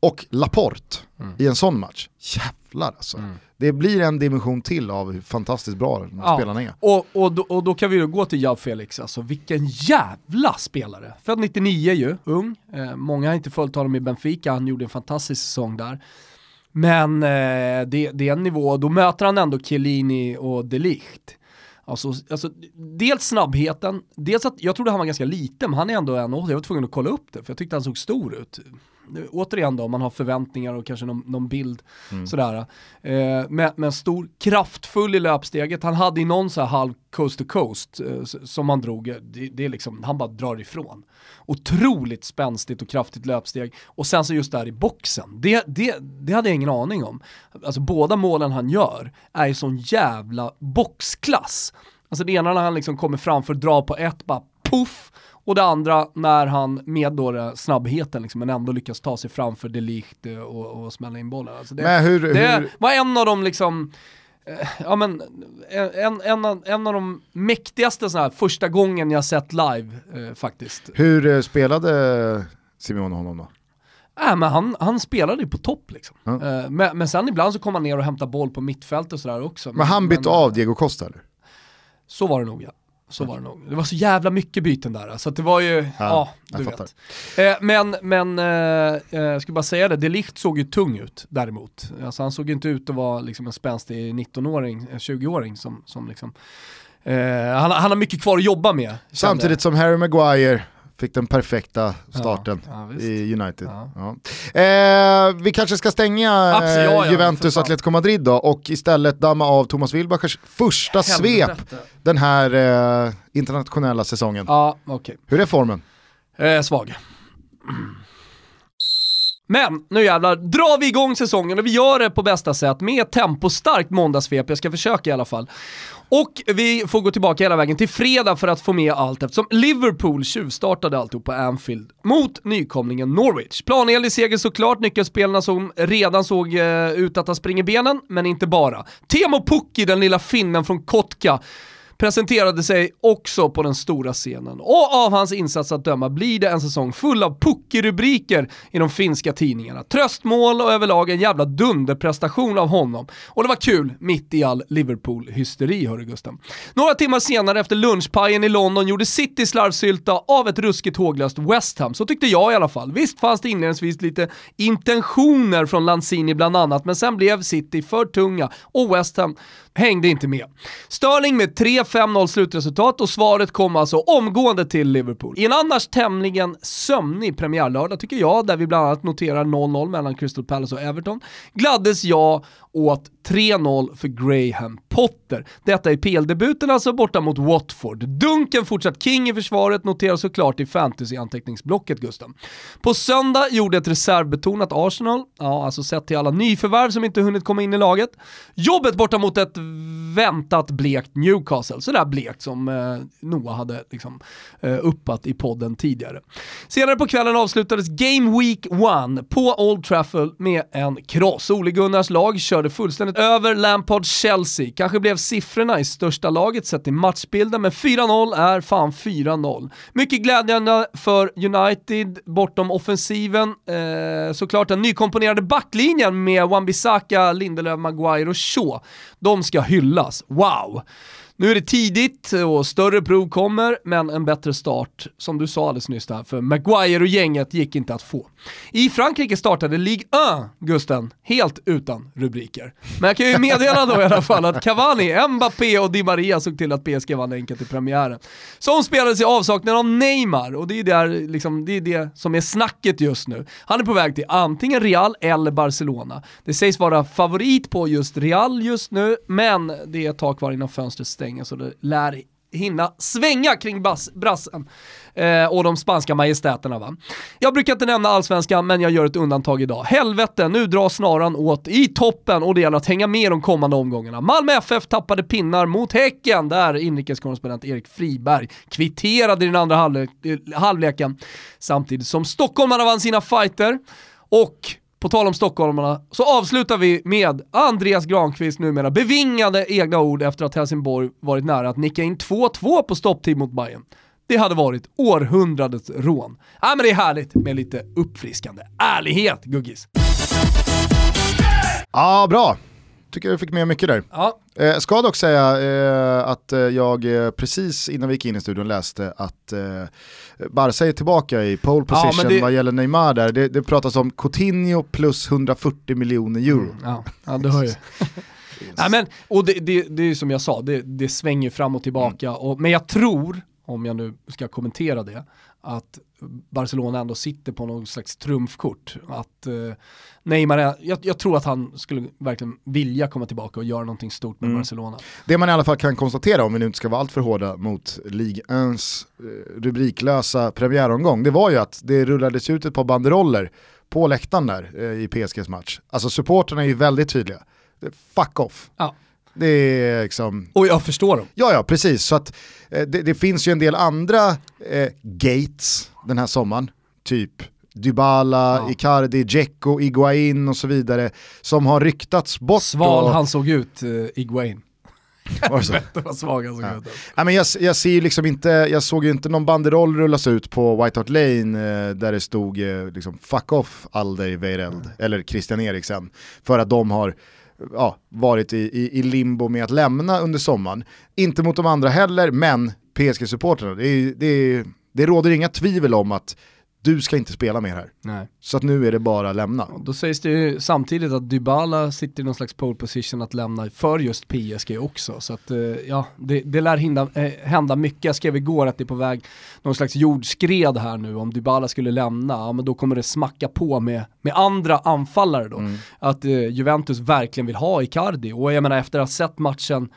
och Laporte mm. i en sån match, jävlar alltså. Mm. Det blir en dimension till av hur fantastiskt bra ja. spelarna är. Och, och, då, och då kan vi då gå till Jao Felix, alltså vilken jävla spelare. Född 99 ju, ung. Eh, många har inte följt honom i Benfica, han gjorde en fantastisk säsong där. Men eh, det, det är en nivå, då möter han ändå Chiellini och De Ligt. Alltså, alltså, dels snabbheten, dels att jag trodde han var ganska liten, men han är ändå en jag var tvungen att kolla upp det, för jag tyckte han såg stor ut återigen då, om man har förväntningar och kanske någon, någon bild mm. sådär. Eh, men, men stor, kraftfull i löpsteget, han hade i någon så här halv coast to coast eh, som han drog, det, det, är liksom, han bara drar ifrån. Otroligt spänstigt och kraftigt löpsteg och sen så just där i boxen, det, det, det hade jag ingen aning om. Alltså båda målen han gör är ju sån jävla boxklass. Alltså det ena när han liksom kommer framför, drar på ett, bara puff, och det andra när han med då snabbheten liksom, men ändå lyckas ta sig framför Delicht och, och smälla in bollen. Alltså det, hur, det hur... var en av de liksom, eh, ja men en, en, av, en av de mäktigaste så här, första gången jag sett live eh, faktiskt. Hur eh, spelade Simon honom då? Äh, men han, han spelade ju på topp liksom. Mm. Uh, men, men sen ibland så kom han ner och hämtade boll på mittfält och sådär också. Men, men han bytte av Diego Costa eller? Så var det nog ja. Så var det nog. Det var så jävla mycket byten där, så det var ju, ja, ja du vet. Eh, men, men eh, eh, jag ska bara säga det, Delicht såg ju tung ut däremot. Alltså han såg inte ut att vara liksom en spänstig 19-åring, 20-åring som, som liksom eh, han, han, har mycket kvar att jobba med. Samtidigt som Harry Maguire Fick den perfekta starten ja, ja, i United. Ja. Eh, vi kanske ska stänga eh, Juventus Atletico Madrid då och istället damma av Thomas Wilbachers första Helvete. svep den här eh, internationella säsongen. Ja, okay. Hur är formen? Eh, svag. Men nu jävlar drar vi igång säsongen och vi gör det på bästa sätt med tempostarkt måndagssvep. Jag ska försöka i alla fall. Och vi får gå tillbaka hela vägen till fredag för att få med allt eftersom Liverpool tjuvstartade alltihop på Anfield mot nykomlingen Norwich. Planenlig seger såklart, nyckelspelarna som redan såg eh, ut att ha spring i benen, men inte bara. Temo Pukki, den lilla finnen från Kotka, presenterade sig också på den stora scenen. Och av hans insats att döma blir det en säsong full av puckerubriker i de finska tidningarna. Tröstmål och överlag en jävla dunderprestation av honom. Och det var kul mitt i all Liverpool-hysteri, hörru Gusten. Några timmar senare efter lunchpajen i London gjorde City slarvsylta av ett ruskigt håglöst West Ham. Så tyckte jag i alla fall. Visst fanns det inledningsvis lite intentioner från Lanzini bland annat, men sen blev City för tunga och West Ham hängde inte med. Sterling med 3-5-0 slutresultat och svaret kom alltså omgående till Liverpool. I en annars tämligen sömnig premiärlördag tycker jag, där vi bland annat noterar 0-0 mellan Crystal Palace och Everton, gladdes jag åt 3-0 för Graham Potter. Detta är PL-debuten alltså borta mot Watford. Dunken fortsatt king i försvaret noteras såklart i fantasy-anteckningsblocket Gusten. På söndag gjorde ett reservbetonat Arsenal, ja alltså sett till alla nyförvärv som inte hunnit komma in i laget, jobbet borta mot ett väntat blekt Newcastle. Sådär blekt som eh, Noah hade liksom, eh, uppat i podden tidigare. Senare på kvällen avslutades Game Week 1 på Old Trafford med en kross. Ole Gunnars lag körde fullständigt över Lampard, Chelsea. Kanske blev siffrorna i största laget sett i matchbilden, men 4-0 är fan 4-0. Mycket glädjande för United bortom offensiven. Eh, såklart den nykomponerade backlinjen med Wan-Bissaka, Lindelöf, Maguire och Shaw. De ska hyllas. Wow! Nu är det tidigt och större prov kommer, men en bättre start, som du sa alldeles nyss där, för Maguire och gänget gick inte att få. I Frankrike startade Ligue 1, Gusten, helt utan rubriker. Men jag kan ju meddela då i alla fall att Cavani, Mbappé och Di Maria såg till att PSG vann enkelt i premiären. Som spelades i avsaknad av Neymar, och det är, där, liksom, det är det som är snacket just nu. Han är på väg till antingen Real eller Barcelona. Det sägs vara favorit på just Real just nu, men det är ett tag kvar innan fönstret stängs svängen så det lär hinna svänga kring bas, brassen eh, och de spanska majestäterna va. Jag brukar inte nämna allsvenskan men jag gör ett undantag idag. Helvete, nu drar snaran åt i toppen och det gäller att hänga med de kommande omgångarna. Malmö FF tappade pinnar mot Häcken där inrikeskorrespondent Erik Friberg kvitterade i den andra halvle eh, halvleken samtidigt som stockholmarna vann sina fighter och på tal om stockholmarna, så avslutar vi med Andreas Granqvist numera bevingade egna ord efter att Helsingborg varit nära att nicka in 2-2 på stopptid mot Bayern. Det hade varit århundradets rån. Ja men det är härligt med lite uppfriskande ärlighet, Guggis. Ja, bra tycker jag fick med mycket där. Ja. Eh, ska dock säga eh, att eh, jag eh, precis innan vi gick in i studion läste att eh, Barca är tillbaka i pole position ja, det... vad gäller Neymar där. Det, det pratas om Coutinho plus 140 miljoner euro. Mm, ja. (laughs) ja, du hör ju. (laughs) Nej, men, och det, det, det är som jag sa, det, det svänger fram och tillbaka. Mm. Och, men jag tror, om jag nu ska kommentera det, att Barcelona ändå sitter på någon slags trumfkort. Att uh, Neymar, är, jag, jag, tror att han skulle verkligen vilja komma tillbaka och göra någonting stort med mm. Barcelona. Det man i alla fall kan konstatera, om vi nu inte ska vara alltför hårda mot Ligue 1s uh, rubriklösa premiäromgång, det var ju att det rullades ut ett par banderoller på läktaren där uh, i PSGs match. Alltså supporterna är ju väldigt tydliga. Fuck off. Ja. Det är liksom... Och jag förstår dem. Ja, ja, precis. Så att, eh, det, det, finns ju en del andra eh, gates den här sommaren, typ Dybala, ja. Icardi, Dzeko, Iguain och så vidare, som har ryktats bort. Sval och... han såg ut, uh, Iguain. Helvete vad svag han såg ja. ut. Ja, men jag, jag, ser liksom inte, jag såg ju inte någon banderoll rullas ut på White Hart Lane eh, där det stod eh, liksom, fuck off Alder Weireld mm. eller Christian Eriksen för att de har ja, varit i, i, i, limbo med att lämna under sommaren. Inte mot de andra heller, men PSG-supportrarna. Det, det, det råder inga tvivel om att du ska inte spela mer här. Nej. Så att nu är det bara att lämna. Och då sägs det ju samtidigt att Dybala sitter i någon slags pole position att lämna för just PSG också. Så att eh, ja, det, det lär hinda, eh, hända mycket. Jag skrev igår att det är på väg någon slags jordskred här nu. Om Dybala skulle lämna, ja, men då kommer det smacka på med, med andra anfallare då. Mm. Att eh, Juventus verkligen vill ha Icardi. Och jag menar efter att ha sett matchen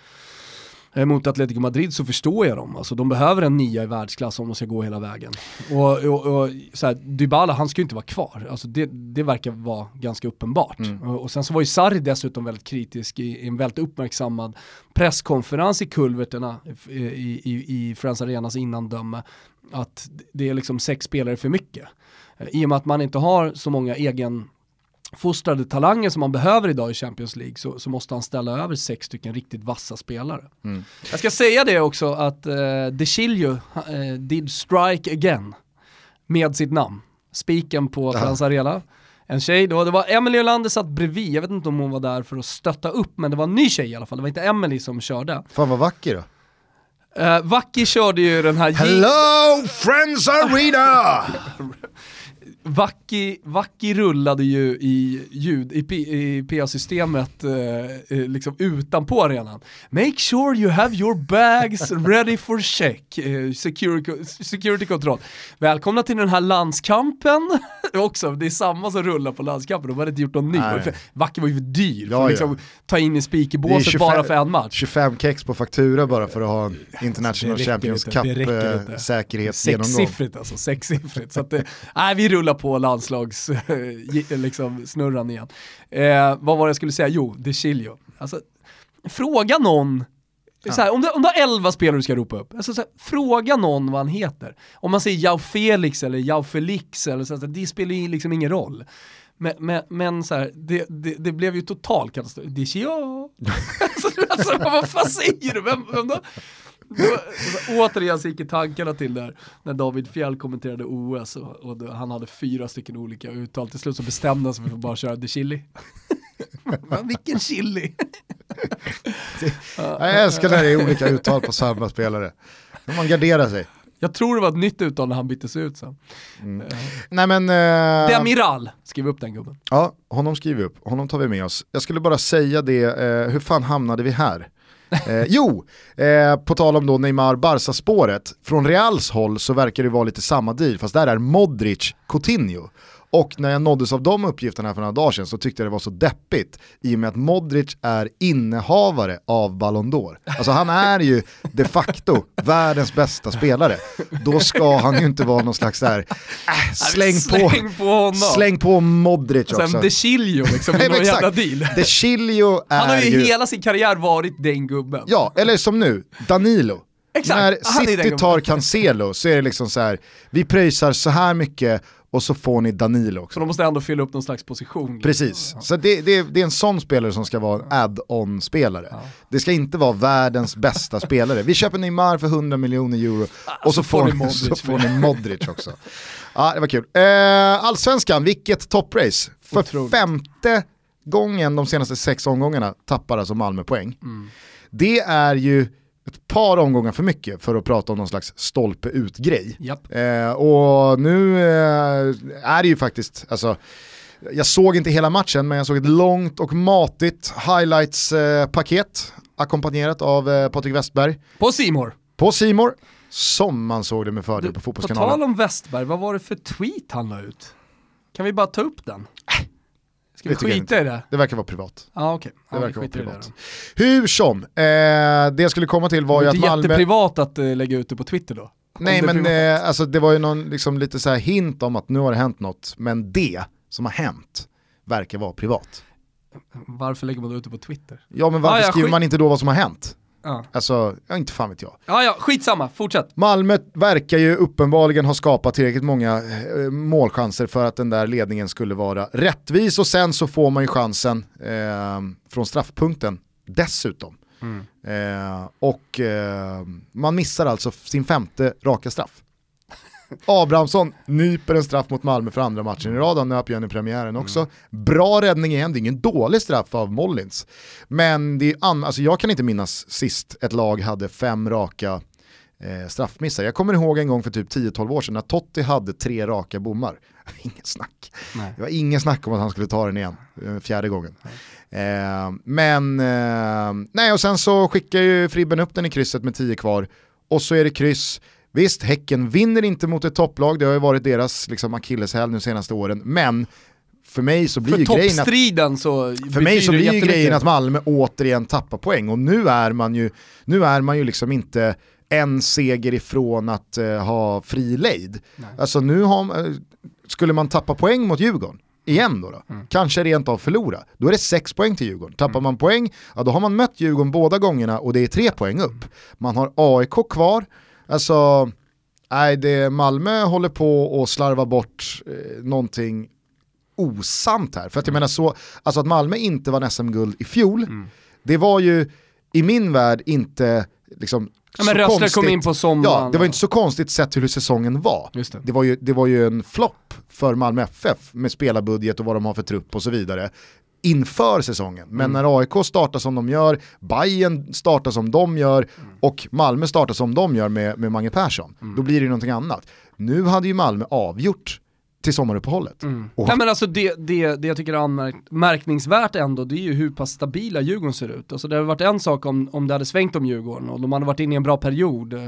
mot Atletico Madrid så förstår jag dem. Alltså, de behöver en nia i världsklass om de ska gå hela vägen. Och, och, och så här, Dybala, han ska ju inte vara kvar. Alltså, det, det verkar vara ganska uppenbart. Mm. Och, och sen så var ju Sarri dessutom väldigt kritisk i, i en väldigt uppmärksammad presskonferens i kulverterna i, i, i, i Friends Arenas innandöme att det är liksom sex spelare för mycket. Eh, I och med att man inte har så många egen fostrade talanger som man behöver idag i Champions League så, så måste han ställa över sex stycken riktigt vassa spelare. Mm. Jag ska säga det också att eh, De Chilio eh, did strike again med sitt namn. Spiken på. Friends Arena. En tjej då, det var Emily Olander satt bredvid, jag vet inte om hon var där för att stötta upp, men det var en ny tjej i alla fall, det var inte Emily som körde. Fan vad vacker då. Uh, Vacki körde ju den här... Hello Friends Arena! (laughs) Vacki, Vacki rullade ju i ljud, i, P- i PA-systemet eh, eh, liksom utanpå arenan. Make sure you have your bags ready for check. Eh, security, security control. Välkomna till den här landskampen. (laughs) Också, det är samma som rullar på landskampen, de hade inte gjort någon ny. För Vacki var ju för dyr för Ja, att liksom ta in i speakerbåset 25 bara för en match. 25 kex på faktura bara för att ha en International Champions inte, det räcker inte. Cup eh. Sexsiffrigt alltså, sexsiffrigt. Så att det, nej, vi rullar på landslags eh, liksom, snurran igen. Eh, vad var det jag skulle säga? Jo, De Chilio. Alltså, fråga någon, här, om, du, om du har 11 spelare du ska ropa upp, alltså, så här, fråga någon vad han heter. Om man säger Jao Felix eller Jao Felix, eller så, här, det spelar ju liksom ingen roll. Men, men, men så det, det, det blev ju total katastrof. De Chilio. (laughs) alltså, alltså, vad fan säger du? Vem, vem då? Återigen så gick tankarna till där när David Fjell kommenterade OS och, och då, han hade fyra stycken olika uttal. Till slut så bestämde han sig för att bara köra de chili. (laughs) Men vilken chili! (laughs) Jag älskar när det är olika uttal på samma spelare. När man garderar sig. Jag tror det var ett nytt uttal när han byttes ut sen. Nej men... Eh, Demiral, skriv upp den gubben. ja, honom skriver vi upp. Honom tar vi med oss. Jag skulle bara säga det, eh, hur fan hamnade vi här? Eh, jo, eh, på tal om då Neymar-Barca-spåret, från Reals håll så verkar det vara lite samma deal, fast där är Modric Coutinho. Och när jag nåddes av de uppgifterna här för några dagar sedan så tyckte jag det var så deppigt i och med att Modric är innehavare av Ballon d'Or. Alltså han är ju de facto världens bästa spelare. Då ska han ju inte vara någon slags så här, äh, släng, på, Släng på honom! släng på Modric Och sen också. De Chilio liksom, (laughs) Nej, i någon jävla deal. De Chilio är Han har ju, ju... hela sin karriär varit den gubben. Ja, eller som nu, Danilo. Exakt, När City tar Cancelo så är det liksom så här, vi pröjsar så här mycket och så får ni Danilo också. Så de måste ändå fylla upp någon slags position. Precis, så det, det, det är en sån spelare som ska vara en add-on spelare. Det ska inte vara världens bästa spelare. Vi köper Neymar för 100 miljoner euro och så, får, ni, så får ni Modric också. Ja, det var kul. Eh, Allsvenskan, vilket topprace. För Otroligt. femte gången de senaste sex omgångarna tappar alltså Malmö poäng. Mm. Det är ju ett par omgångar för mycket för att prata om någon slags stolpe ut-grej. Japp. Eh, och nu eh, är det ju faktiskt, alltså, jag såg inte hela matchen men jag såg ett långt och matigt highlights-paket ackompanjerat av eh, Patrik Westberg På Simor. på Simor som man såg det med fördel på På Fotbollskanalen. tal om Westberg, vad var det för tweet han la ut? Kan vi bara ta upp den? Ska vi det skita i det? Det verkar vara privat. Okej, Det ja, vi verkar vara det privat. då. Hur som, eh, det jag skulle komma till var Det ju är att inte Malmö... jätteprivat att eh, lägga ut det på Twitter då? Nej det är men eh, alltså, det var ju någon liksom, lite så hint om att nu har det hänt något, men det som har hänt verkar vara privat. Varför lägger man ut det på Twitter? Ja men varför Ah, ja, skriver skit- man inte då vad som har hänt? Ja, Alltså, ja, inte fan vet jag. ja, ja skitsamma, fortsätt. Malmö verkar ju uppenbarligen ha skapat tillräckligt många eh, målchanser för att den där ledningen skulle vara rättvis och sen så får man ju chansen eh, från straffpunkten dessutom. Eh, och eh, man missar alltså sin femte raka straff. Abrahamsson nyper en straff mot Malmö för andra matchen i rad, han nöp ju en i premiären också. Bra räddning igen, det är ingen dålig straff av Mollins. Men det är an- alltså jag kan inte minnas sist ett lag hade fem raka eh, straffmissar. Jag kommer ihåg en gång för typ 10-12 år sedan när Totti hade tre raka bommar. (laughs) Ingen snack. Nej. Det var ingen snack om att han skulle ta den igen, eh, fjärde gången. Eh, men, eh, nej och sen så skickar ju Fribben upp den i krysset med 10 kvar och så är det kryss. Visst, Häcken vinner inte mot ett topplag, det har ju varit deras liksom, akilleshäl nu senaste åren, men för mig så blir För ju grejen att så för mig så blir grejen att Malmö återigen tappar poäng och nu är man ju, nu är man ju liksom inte en seger ifrån att eh, ha fri lejd. Nej. Alltså nu har, eh, skulle man tappa poäng mot Djurgården, igen då, då Mm. kanske rent av förlora, då är det sex poäng till Djurgården. Tappar man poäng, ja då har man mött Djurgården båda gångerna och det är tre poäng upp. Man har AIK kvar, alltså nej, det, Malmö håller på att slarva bort eh, någonting osant här. För att jag menar så, alltså att Malmö inte vann SM-guld i fjol, Mm. det var ju i min värld inte liksom Ja, men Rössler kom in på sommaren. Ja, det var inte så konstigt sett hur säsongen var. Det. Det var ju, det var ju en flopp för Malmö FF med spelarbudget och vad de har för trupp och så vidare inför säsongen. Men Mm. när AIK startar som de gör, Bayern startar som de gör Mm. och Malmö startar som de gör med, med Mange Persson, Mm. då blir det någonting annat. Nu hade ju Malmö avgjort till sommaruppehållet. Och, Nej men alltså det, det, det jag tycker är anmärkningsvärt ändå, det är ju hur pass stabila Djurgården ser ut. Alltså det hade varit en sak om, om det hade svängt om Djurgården och de hade varit inne i en bra period, eh,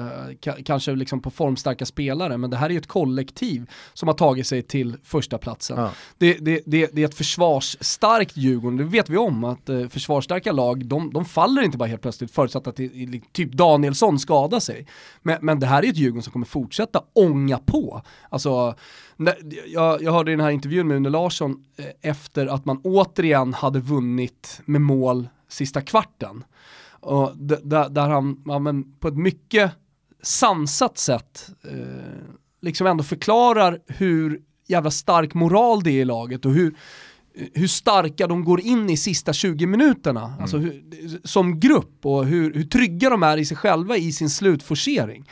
ka- kanske liksom på formstarka spelare, men det här är ju ett kollektiv som har tagit sig till första platsen. Ja. Det, det, det, det är ett försvarsstarkt Djurgården, det vet vi om att eh, försvarsstarka lag, de, de faller inte bara helt plötsligt förutsatt att det, typ Danielsson skadar sig. Men, men det här är ett Djurgården som kommer fortsätta ånga på. Alltså, jag, jag hörde den här intervjun med Une Larsson eh, efter att man återigen hade vunnit med mål sista kvarten. Och där, där han ja, men på ett mycket sansat sätt eh, liksom ändå förklarar hur jävla stark moral det är i laget och hur, hur starka de går in i sista 20 minuterna, alltså hur, som grupp och hur, hur trygga de är i sig själva i sin slutforcering.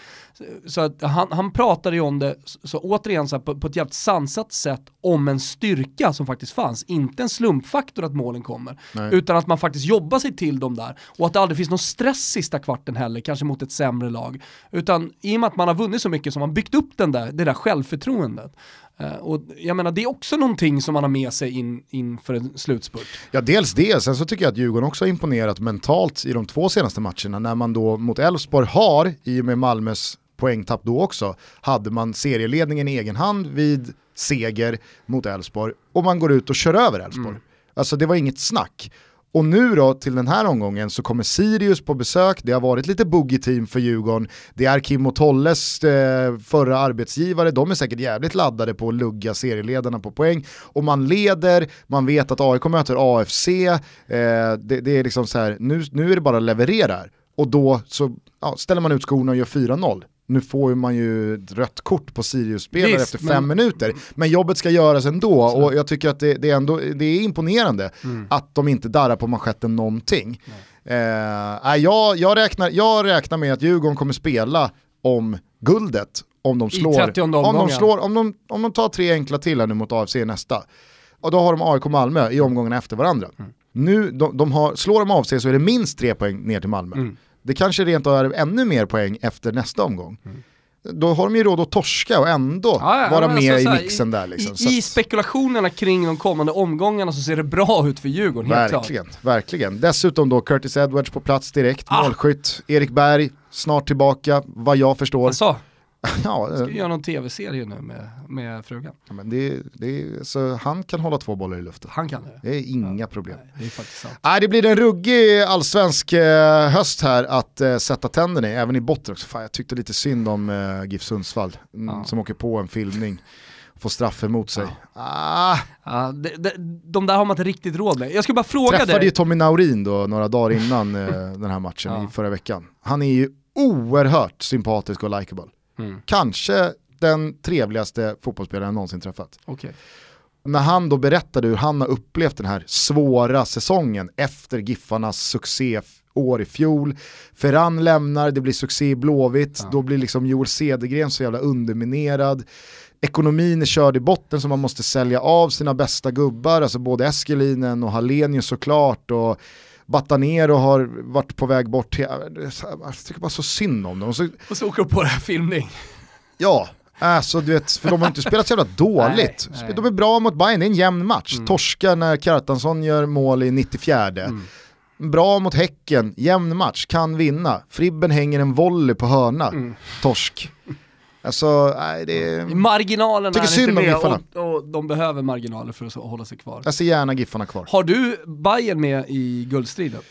Så, att han, han pratade ju om det, så, så återigen så här, på, på ett jävligt sansat sätt, om en styrka som faktiskt fanns. Inte en slumpfaktor att målen kommer, Nej. utan att man faktiskt jobbar sig till dem där. Och att det aldrig finns någon stress sista kvarten heller, kanske mot ett sämre lag. Utan i och med att man har vunnit så mycket så har man byggt upp den där, det där självförtroendet. Eh, och jag menar, det är också någonting som man har med sig in, inför en slutspurt. Ja, dels det. Sen så tycker jag att Djurgården också har imponerat mentalt i de två senaste matcherna när man då mot Elfsborg har, i och med Malmös poängtapp då också, hade man serieledningen i egen hand vid seger mot Elfsborg och man går ut och kör över Elfsborg. Alltså det var inget snack. Och nu då till den här omgången så kommer Sirius på besök, det har varit lite boogie-team för Djurgården, det är Kim och Tolles eh, förra arbetsgivare, de är säkert jävligt laddade på att lugga serieledarna på poäng. Och man leder, man vet att AIK möter AFC, eh, det, det är liksom så här, nu, nu är det bara leverera. Och då så ja, ställer man ut skorna och gör 4-0. Nu får man ju ett rött kort på Sirius-spelare Visst, efter men- fem minuter. Men jobbet ska göras ändå och jag tycker att det, det, är, ändå, det är imponerande Mm. att de inte darrar på manschetten någonting. Eh, jag, jag, räknar, jag räknar med att Djurgården kommer spela om guldet om de slår, 30:e om de, slår om, de, om de tar tre enkla till här nu mot AFC nästa. Och då har de AIK och Malmö i omgångarna efter varandra. Mm. Nu, de, de har, slår de AFC så är det minst tre poäng ner till Malmö. Mm. Det kanske rent av är ännu mer poäng efter nästa omgång. Då har de ju råd att torska och ändå Mm. Ja, ja, vara med alltså, så i mixen där. Liksom. I, I spekulationerna kring de kommande omgångarna så ser det bra ut för Djurgården. Verkligen, verkligen. Dessutom då Curtis Edwards på plats direkt, Ah. målskytt. Erik Berg snart tillbaka, vad jag förstår. Alltså, (laughs) ja, ska eh, göra någon tv-serie nu med, med frugan? ja, men det, det, så han kan hålla två bollar i luften. Han kan det. Det är inga problem. Nej, det är faktiskt sant. Nej, det blir en ruggig allsvensk eh, höst här att eh, sätta tänderna i, även i botten också. Fan, jag tyckte lite synd om eh, GIF Sundsvall, mm, Ja. som åker på en filmning, får straff emot sig. Ah, Ja, det, det, de där har man inte riktigt råd med. Jag ska bara fråga träffade dig. ju Tommy Naurin då några dagar innan eh, (laughs) den här matchen Ja. i förra veckan. Han är ju oerhört sympatisk och likeable. Mm. Kanske den trevligaste fotbollsspelaren jag någonsin träffat. Okej. När han då berättade hur han har upplevt den här svåra säsongen efter Giffarnas succé år i fjol. Ferran lämnar, det blir succé i Blåvitt, Ja. då blir liksom Joel Cedergren så jävla underminerad. Ekonomin är körd i botten så man måste sälja av sina bästa gubbar, alltså både Eskelinen och Hallenius såklart. Och Batanero har varit på väg bort till, jag tycker bara så synd om dem. Och så, och så åker de på det här filmning. Ja, Alltså du vet, för de har inte spelat så jävla dåligt. Nej, nej. De är bra mot Bayern, det är en jämn match. Mm. Torska när Kjartansson gör mål i 94. Mm. Bra mot Häcken, jämn match, kan vinna. Fribben hänger en volley på hörna, mm. torsk. Alltså, nej det är... Marginalen är inte med och, och, de behöver marginaler för att hålla sig kvar. Jag ser gärna Giffarna kvar. Har du Bayern med i guldstriden?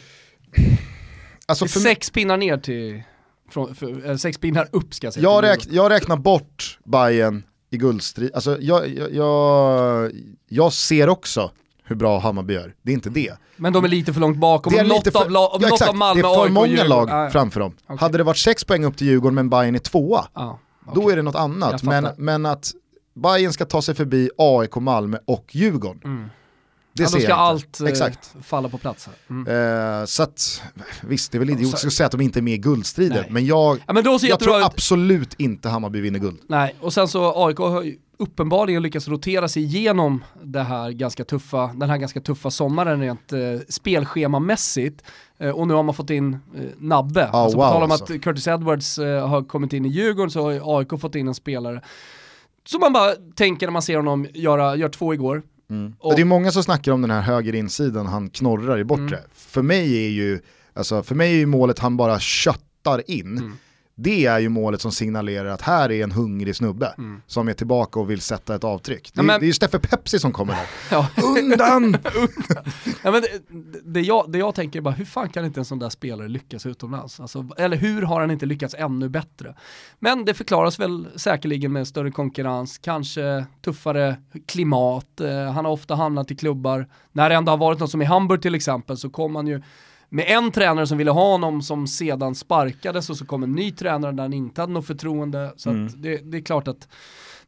Alltså för... Sex pinnar ner till från, för, sex pinnar upp ska jag säga. Jag, räk, jag räknar bort Bayern i guldstrid. Alltså jag, jag, jag, jag ser också hur bra Hammarby gör, det är inte det. Men de är lite för långt bakom, det är något, för, av, la, ja, något av Malmö, Det är för många lag framför dem. Okay. Hade det varit sex poäng upp till Djurgården men Bayern är tvåa, ah, okay. då är det något annat. Men, men att Bayern ska ta sig förbi AIK, Malmö och Djurgården. Mm. Det ja, då ska allt eh, Exakt. falla på plats. Mm. Eh, så att, visst, det är väl idiotiskt att säga att de inte är med i guldstriden, men jag, ja, men jag tror absolut inte Hammarby vinner guld. Nej, och sen så AIK har ju uppenbarligen lyckats rotera sig igenom det här ganska tuffa, den här ganska tuffa sommaren rent eh, spelschemamässigt. Eh, och nu har man fått in eh, Nabbe. Oh, alltså, wow, på tal om alltså. att Curtis Edwards eh, har kommit in i Djurgården så har AIK fått in en spelare som man bara tänker när man ser honom göra, gör två igår, Mm. Och, det är många som snackar om den här höger insidan han knorrar i bortre. Mm. För mig är ju, alltså, för mig är ju målet han bara köttar in. Mm. Det är ju målet som signalerar att här är en hungrig snubbe mm. som är tillbaka och vill sätta ett avtryck. Det, ja, men... det är ju Steffe Pepsi som kommer där. (laughs) ja. (laughs) Undan! ja, men det, det, jag, det jag tänker är bara, hur fan kan inte en sån där spelare lyckas utomlands? Alltså, eller hur har han inte lyckats ännu bättre? Men det förklaras väl säkerligen med större konkurrens, kanske tuffare klimat. Eh, han har ofta hamnat i klubbar, när det ändå har varit något som i Hamburg till exempel så kom han ju med en tränare som ville ha honom som sedan sparkades och så kom en ny tränare där han inte hade något förtroende. Så mm. det, det, är klart att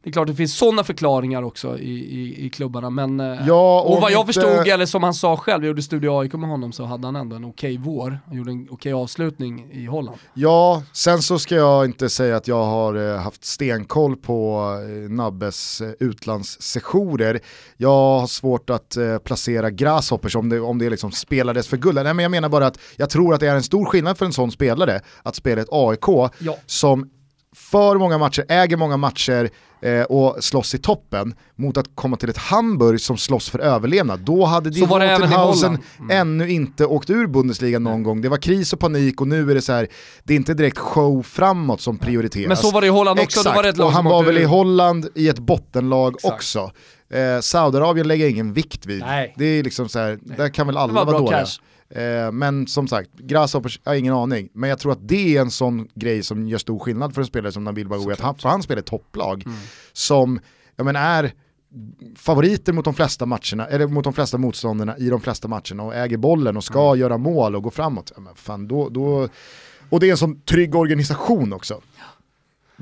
det är klart det finns sådana förklaringar också i, i, i klubbarna men eh, ja, och, vad jag inte... förstod, eller som han sa själv, jag gjorde Studio AIK med honom så hade han ändå en okej okay vår, han gjorde en okej okay avslutning i Holland. Ja, sen så ska jag inte säga att jag har eh, haft stenkoll på eh, Nabbes utlandssessioner. Jag har svårt att placera Grasshoppers om det, om det liksom spelades för guld. Nej men jag menar bara att jag tror att det är en stor skillnad för en sån spelare att spela ett AIK ja. som för många matcher, äger många matcher eh, och slåss i toppen mot att komma till ett Hamburg som slåss för överlevnad. Då hade Die Rotenhausen mm. ännu inte åkt ur Bundesliga någon mm. gång. Det var kris och panik och nu är det så här, det är inte direkt show framåt som prioriteras. Men så var det i Holland också, Exakt. det var lag och han var väl i Holland i ett bottenlag Exakt. också. Eh, Saudiarabien lägger ingen vikt vid. Nej. Det är liksom så här, där kan väl alla vara dåliga. Cash. Eh, men som sagt, Grasshoppers, jag har ingen aning. Men jag tror att det är en sån grej som gör stor skillnad för en spelare som Nabil Bagoui, han, för han spelar ett topplag mm. som jag menar, är favoriter mot de flesta matcherna, eller mot de flesta motståndarna i de flesta matcherna och äger bollen och ska mm. göra mål och gå framåt. Ja, men fan, då, då, och det är en sån trygg organisation också.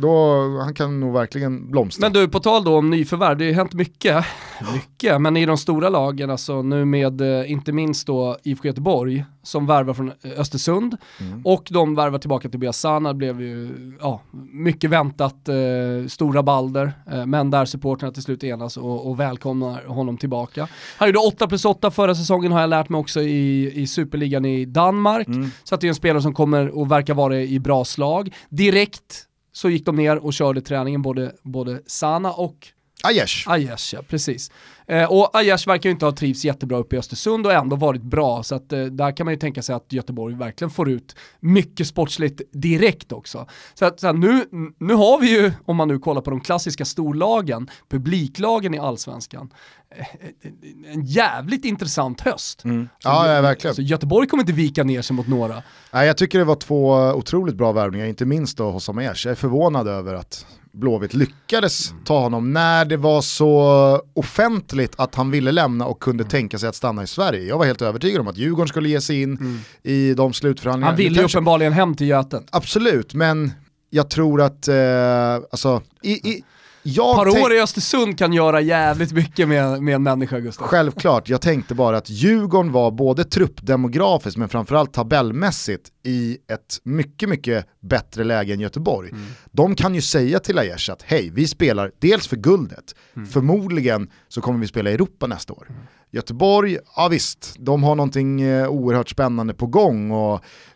Då, han kan nog verkligen blomstra. Men du, på tal då om nyförvärv, det har ju hänt mycket, mycket, men i de stora lagen, alltså nu med eh, inte minst då IFK Göteborg, som värvar från eh, Östersund, mm. och de värvar tillbaka till Biasana, blev ju ja, mycket väntat, eh, stora balder, eh, men där supporterna till slut enas och, och välkomnar honom tillbaka. Han gjorde 8 plus 8 förra säsongen har jag lärt mig också i, i superligan i Danmark, mm. så att det är en spelare som kommer och verkar vara i bra slag. Direkt så gick de ner och körde träningen, både, både Sana och Aiesh. Aiesh, ja precis. Eh, och Aiesh verkar ju inte ha trivts jättebra uppe i Östersund och ändå varit bra, så att, eh, där kan man ju tänka sig att Göteborg verkligen får ut mycket sportsligt direkt också. Så att, så att nu, nu har vi ju, om man nu kollar på de klassiska storlagen, publiklagen i allsvenskan, eh, en jävligt intressant höst. Mm. Ja, ja, verkligen. Så Göteborg kommer inte vika ner sig mot några. Nej, jag tycker det var två otroligt bra värvningar, inte minst då hos Aiesh. Jag är förvånad över att Blåvitt lyckades ta honom när det var så offentligt att han ville lämna och kunde tänka sig att stanna i Sverige. Jag var helt övertygad om att Djurgården skulle ge sig in mm. i de slutförhandlingarna. Han ville ju kanske... uppenbarligen hem till Göten. Absolut, men jag tror att, eh, alltså, i, i, jag par år i Östersund kan göra jävligt mycket med, med en människa Gustav. Självklart, jag tänkte bara att Djurgården var både truppdemografiskt men framförallt tabellmässigt i ett mycket, mycket bättre läge än Göteborg. Mm. De kan ju säga till Aiesh att hej, vi spelar dels för guldet, mm. förmodligen så kommer vi spela i Europa nästa år. Mm. Göteborg, ja visst, de har någonting eh, oerhört spännande på gång och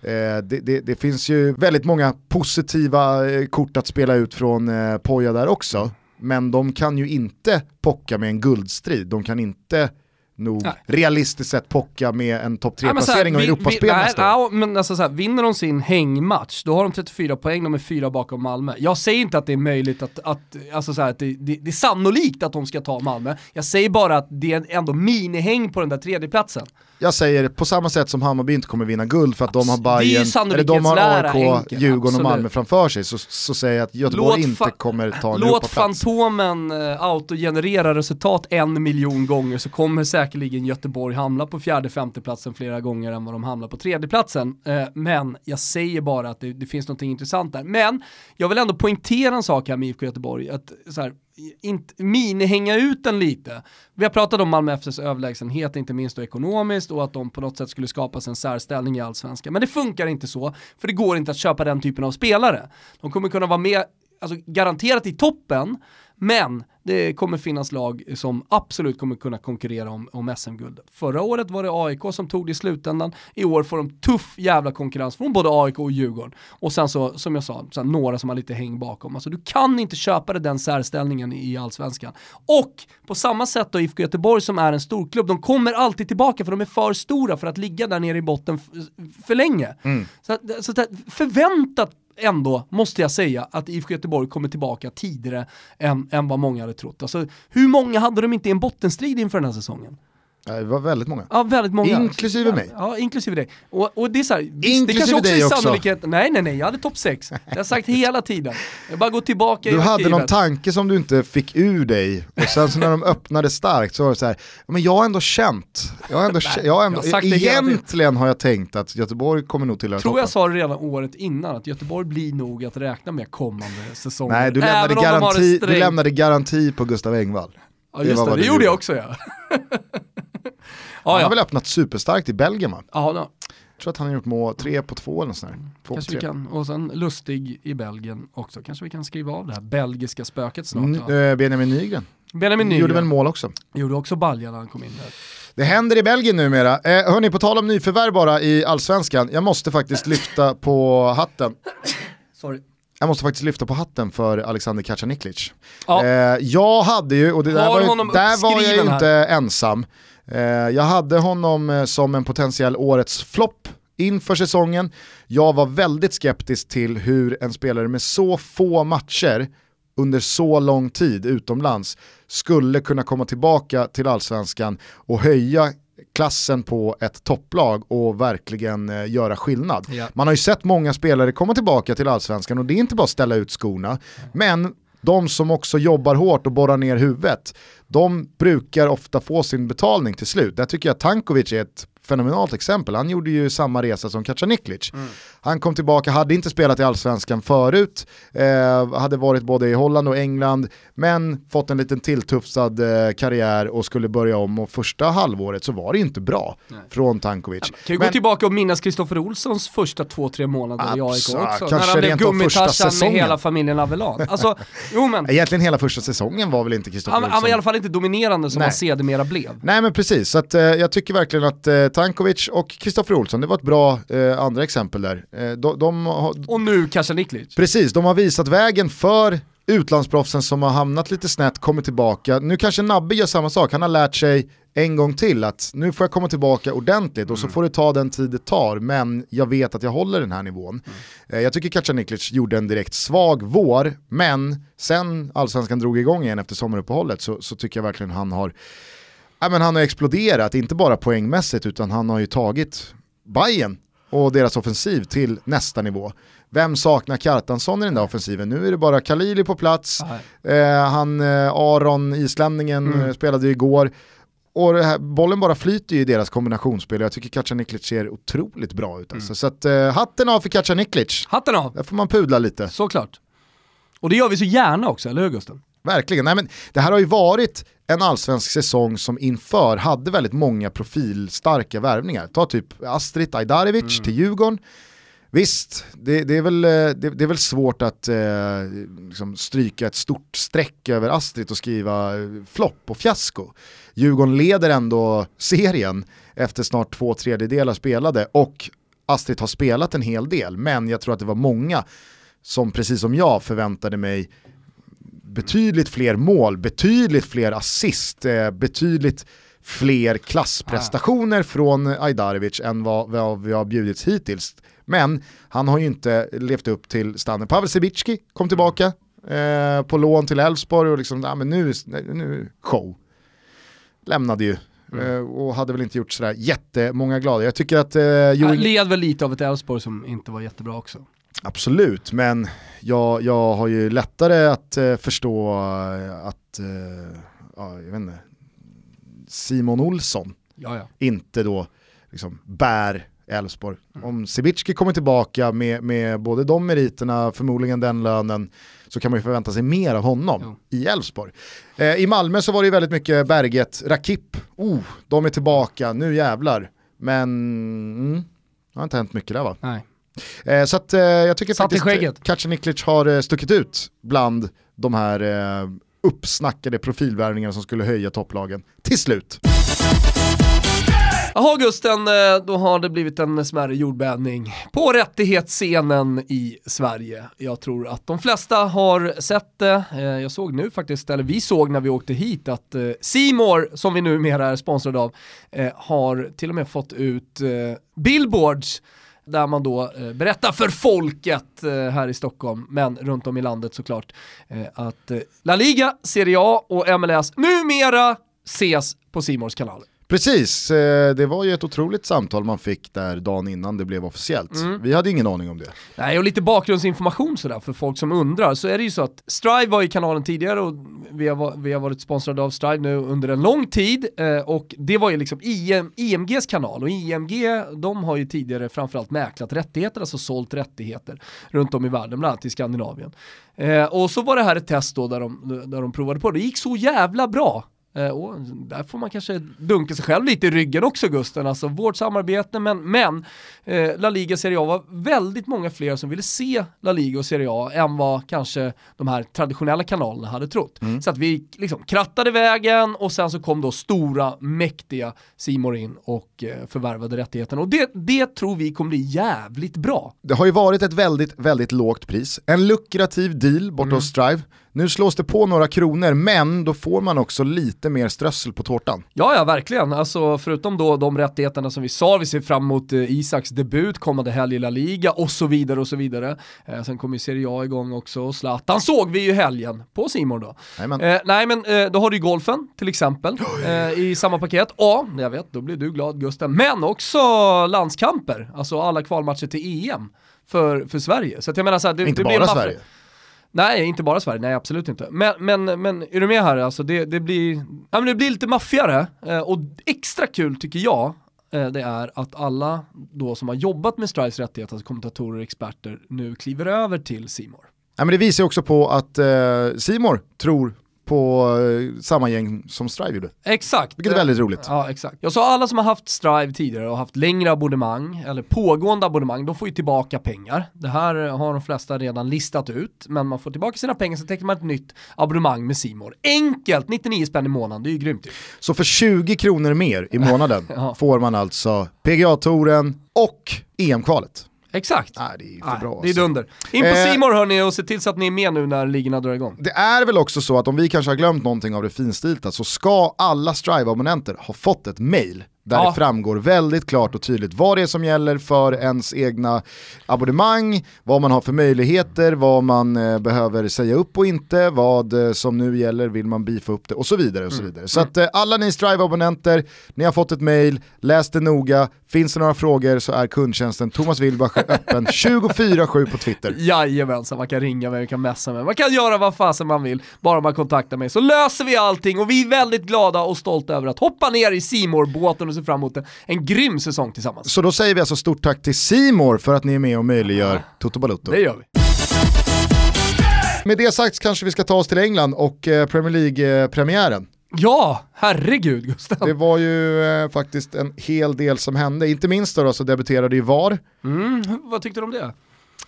eh, det, det, det, finns ju väldigt många positiva eh, kort att spela ut från eh, Poja där också. Men de kan ju inte pocka med en guldstrid, de kan inte nog nej. realistiskt sett pocka med en topp 3-placering och Europaspel nästa år. men alltså så här, vinner de sin hängmatch, då har de 34 poäng, de är fyra bakom Malmö. Jag säger inte att det är möjligt att, att alltså så här, att det, det, det, är sannolikt att de ska ta Malmö. Jag säger bara att det är ändå minihäng på den där tredjeplatsen. Jag säger på samma sätt som Hammarby inte kommer vinna guld för att de har Bayern, eller de har AIK, enkel, Djurgården absolut. och Malmö framför sig, så, så säger jag att Göteborg inte kommer ta en Låt Fantomen uh, autogenerera resultat en miljon gånger så kommer säkerligen Göteborg hamna på fjärde, femteplatsen flera gånger än vad de hamnar på tredjeplatsen. Uh, men jag säger bara att det, det finns något intressant där. Men jag vill ändå poängtera en sak här med IFK Göteborg, att så här, mini-hänga ut den lite. Vi har pratat om Malmö FFs överlägsenhet, inte minst då ekonomiskt, och att de på något sätt skulle skapa en särställning i allsvenskan. Men det funkar inte så, för det går inte att köpa den typen av spelare. De kommer kunna vara med, alltså garanterat i toppen, men det kommer finnas lag som absolut kommer kunna konkurrera om, om SM-guld. Förra året var det AIK som tog det i slutändan, i år får de tuff jävla konkurrens från både AIK och Djurgården. Och sen så, som jag sa, några som har lite häng bakom. Alltså du kan inte köpa det den särställningen i allsvenskan. Och på samma sätt då IFK Göteborg som är en storklubb, de kommer alltid tillbaka för de är för stora för att ligga där nere i botten för länge. Mm. Så, så förväntat ändå, måste jag säga, att IFK Göteborg kommer tillbaka tidigare än, än vad många hade trott. Alltså, hur många hade de inte i en bottenstrid inför den här säsongen? Det var väldigt många. Ja, väldigt många. Inklusive mig. Ja, inklusive dig. Och, och det är så här, inklusive det kanske också är sannolikhet, också. nej nej nej, jag hade topp 6. (laughs) Det har jag sagt hela tiden. Jag bara går tillbaka Du i hade någon tanke som du inte fick ur dig, och sen så när de öppnade starkt så var det så här, men jag har ändå känt, jag har ändå, (laughs) nej, jag har ändå jag har egentligen har jag tänkt att Göteborg kommer nog tillhöra Tror jag sa det redan året innan, att Göteborg blir nog att räkna med kommande säsonger. Nej, du lämnade, garanti, du lämnade garanti på Gustav Engvall. Ja just det, det, det gjorde jag också ja. (laughs) Ja, han har väl öppnat superstarkt i Belgien va? Ja, då. Jag tror att han har gjort mål, tre på två eller sådär. Två Kanske vi kan, och sen Lustig i Belgien också. Kanske vi kan skriva av det här belgiska spöket snart. N äh, Benjamin Nygren. Benjamin Nygren. Gjorde väl mål också. Gjorde också balja när han kom in där. Det händer i Belgien numera. Eh, hörni, på tal om nyförvärv bara i allsvenskan. Jag måste faktiskt lyfta på hatten. Sorry. Jag måste faktiskt lyfta på hatten för Alexander Kacaniklic. Ja. Eh, jag hade ju, och det där, var, ju, där var jag ju inte ensam, Eh, jag hade honom eh, som en potentiell årets flopp inför säsongen. Jag var väldigt skeptisk till hur en spelare med så få matcher under så lång tid utomlands skulle kunna komma tillbaka till allsvenskan och höja klassen på ett topplag och verkligen eh, göra skillnad. Ja. Man har ju sett många spelare komma tillbaka till allsvenskan och det är inte bara att ställa ut skorna, men de som också jobbar hårt och borrar ner huvudet, de brukar ofta få sin betalning till slut. Där tycker jag Tankovic är ett fenomenalt exempel. Han gjorde ju samma resa som Kacaniklic. Mm. Han kom tillbaka, hade inte spelat i allsvenskan förut, eh, hade varit både i Holland och England, men fått en liten tilltufsad eh, karriär och skulle börja om och första halvåret så var det inte bra Nej. från Tankovic. Ja, kan ju men, gå tillbaka och minnas Kristoffer Olssons första två, tre månader i AIK också. Kanske när han blev gummitarsan med hela familjen Avellan. Alltså, jo men. (laughs) Egentligen hela första säsongen var väl inte Kristoffer Olsson. Han var i alla fall inte dominerande som Nej. han sedermera blev. Nej men precis, så att, eh, jag tycker verkligen att eh, Tankovic och Kristoffer Olsson, det var ett bra eh, andra exempel där. Eh, de, de och nu Kasaniklic. Precis, de har visat vägen för utlandsproffsen som har hamnat lite snett, kommer tillbaka. Nu kanske Nabbe gör samma sak, han har lärt sig en gång till att nu får jag komma tillbaka ordentligt och så mm. får det ta den tid det tar, men jag vet att jag håller den här nivån. Mm. Eh, jag tycker Kacaniklic gjorde en direkt svag vår, men sen allsvenskan drog igång igen efter sommaruppehållet så, så tycker jag verkligen han har ja, men han har exploderat, inte bara poängmässigt utan han har ju tagit Bayern och deras offensiv till nästa nivå. Vem saknar Kartansson i den där offensiven? Nu är det bara Kalili på plats, eh, han eh, Aron, islänningen, mm. Eh, spelade igår. Och här, bollen bara flyter ju i deras kombinationsspel jag tycker Kacaniklic ser otroligt bra ut. Alltså. Mm. Så att, eh, hatten av för Kacaniklic. Hatten av! Där får man pudla lite. Såklart. Och det gör vi så gärna också, eller hur Gusten? Verkligen, Nej, men det här har ju varit en allsvensk säsong som inför hade väldigt många profilstarka värvningar. Ta typ Astrid Ajdarevic mm. till Djurgården, Visst, det, det, är väl, eh, det, det, är väl svårt att eh, liksom stryka ett stort streck över Astrid och skriva eh, flopp och fiasko. Djurgården leder ändå serien efter snart två tredjedelar spelade och Astrid har spelat en hel del, men jag tror att det var många som precis som jag förväntade mig betydligt fler mål, betydligt fler assist, eh, betydligt fler klassprestationer från Ajdarevic än vad, vad vi har bjudits hittills. Men han har ju inte levt upp till standard. Pavel Sibicki kom tillbaka eh, på lån till Elfsborg och liksom, ja, men nu, nu show. Lämnade ju mm. eh, och hade väl inte gjort sådär jättemånga glada. Jag tycker att... Eh, Joel... led väl lite av ett Elfsborg som inte var jättebra också. Absolut, men jag, jag har ju lättare att eh, förstå eh, att, eh, ja, jag vet inte, Simon Olsson Jaja. inte då liksom bär Elfsborg. Mm. Om Sibicki kommer tillbaka med, med både de meriterna, förmodligen den lönen, så kan man ju förvänta sig mer av honom mm. i Elfsborg. Eh, I Malmö så var det ju väldigt mycket Berget, Rakip, oh, de är tillbaka, nu jävlar. Men mm, det har inte hänt mycket där va? Nej. Eh, så att, eh, jag tycker Satt faktiskt Kacaniklic har eh, stuckit ut bland de här eh, uppsnackade profilvärvningarna som skulle höja topplagen till slut. Jaha Gusten, eh, då har det blivit en smärre jordbävning på rättighetsscenen i Sverige. Jag tror att de flesta har sett det. Eh, jag såg nu faktiskt, eller vi såg när vi åkte hit, att Simor som vi numera är sponsrade av, har till och med fått ut billboards där man då eh, berättar för folket eh, här i Stockholm, men runt om i landet såklart, eh, att eh, La Liga, Serie A och MLS numera ses på Simors kanaler. Precis, eh, det var ju ett otroligt samtal man fick där dagen innan det blev officiellt. Mm. Vi hade ingen aning om det. Nej, och lite bakgrundsinformation sådär för folk som undrar, så är det ju så att Strive var i kanalen tidigare och vi har, vi har varit sponsrade av Strive nu under en lång tid eh, och det var ju liksom IM, IMGs kanal och IMG, de har ju tidigare framförallt mäklat rättigheter, alltså sålt rättigheter runt om i världen, bland annat i Skandinavien. Eh, och så var det här ett test då där de, där de provade på det, det gick så jävla bra Eh, och där får man kanske dunka sig själv lite i ryggen också Gusten, alltså vårt samarbete men, men eh, La Liga Serie A var väldigt många fler som ville se La Liga och Serie A än vad kanske de här traditionella kanalerna hade trott. Mm. Så att vi liksom krattade vägen och sen så kom då stora, mäktiga Simor in och eh, förvärvade rättigheten och det, det tror vi kommer bli jävligt bra. Det har ju varit ett väldigt, väldigt lågt pris, en lukrativ deal borta mm. hos Strive nu slås det på några kronor, men då får man också lite mer strössel på tårtan. Ja, ja, verkligen. Alltså, förutom då de rättigheterna som vi sa, vi ser fram emot eh, Isaks debut kommande helg i La Liga och så vidare och så vidare. Eh, sen kommer ju Serie A igång också, Zlatan såg vi ju helgen på Simon då. Eh, nej men eh, då har du ju golfen till exempel eh, i samma paket. Ja, jag vet, då blir du glad Gusten. Men också landskamper, alltså alla kvalmatcher till EM för, för Sverige. Så jag menar så här, det, Inte det bara Sverige. Nej, inte bara Sverige, nej absolut inte. Men, men, men är du med här? Alltså det, det, blir, ja, men det blir lite maffigare eh, och extra kul tycker jag eh, det är att alla då som har jobbat med Strives rättigheter, alltså kommentatorer och experter, nu kliver över till Simor. Ja, men det visar också på att eh, Simor eh, tror på eh, samma gäng som Strive gjorde. Exakt. Vilket är väldigt roligt. Ja, exakt. Jag sa alla som har haft Strive tidigare och haft längre abonnemang, eller pågående abonnemang, de får ju tillbaka pengar. Det här har de flesta redan listat ut, men man får tillbaka sina pengar så täcker man ett nytt abonnemang med Simor. Enkelt, 99 spänn i månaden, det är ju grymt. Så för 20 kronor mer i månaden (laughs) ja. får man alltså PGA-touren och EM-kvalet. Exakt. Nej, det är för Nej, bra. Det är alltså. dunder. In på eh, Simor hörni och se till så att ni är med nu när ligorna drar igång. Det är väl också så att om vi kanske har glömt någonting av det finstilta så ska alla Strive-abonnenter ha fått ett mail där ja. det framgår väldigt klart och tydligt vad det är som gäller för ens egna abonnemang, vad man har för möjligheter, vad man eh, behöver säga upp och inte, vad eh, som nu gäller, vill man beefa upp det och så vidare. Och så mm. vidare. Så att eh, alla ni Strive-abonnenter, ni har fått ett mail, läs det noga, finns det några frågor så är kundtjänsten Thomas Wilbach öppen (laughs) 24-7 på Twitter. Jajamensan, man kan ringa mig, man kan messa mig, man kan göra vad fasen man vill, bara man kontaktar mig så löser vi allting och vi är väldigt glada och stolta över att hoppa ner i simor båten ser fram emot en, en grym säsong tillsammans. Så då säger vi alltså stort tack till Simor för att ni är med och möjliggör Toto Balutto. Det gör vi. Med det sagt kanske vi ska ta oss till England och eh, Premier League-premiären. Ja, herregud Gustav. Det var ju eh, faktiskt en hel del som hände, inte minst då, då så debuterade ju VAR. Mm, vad tyckte du om det?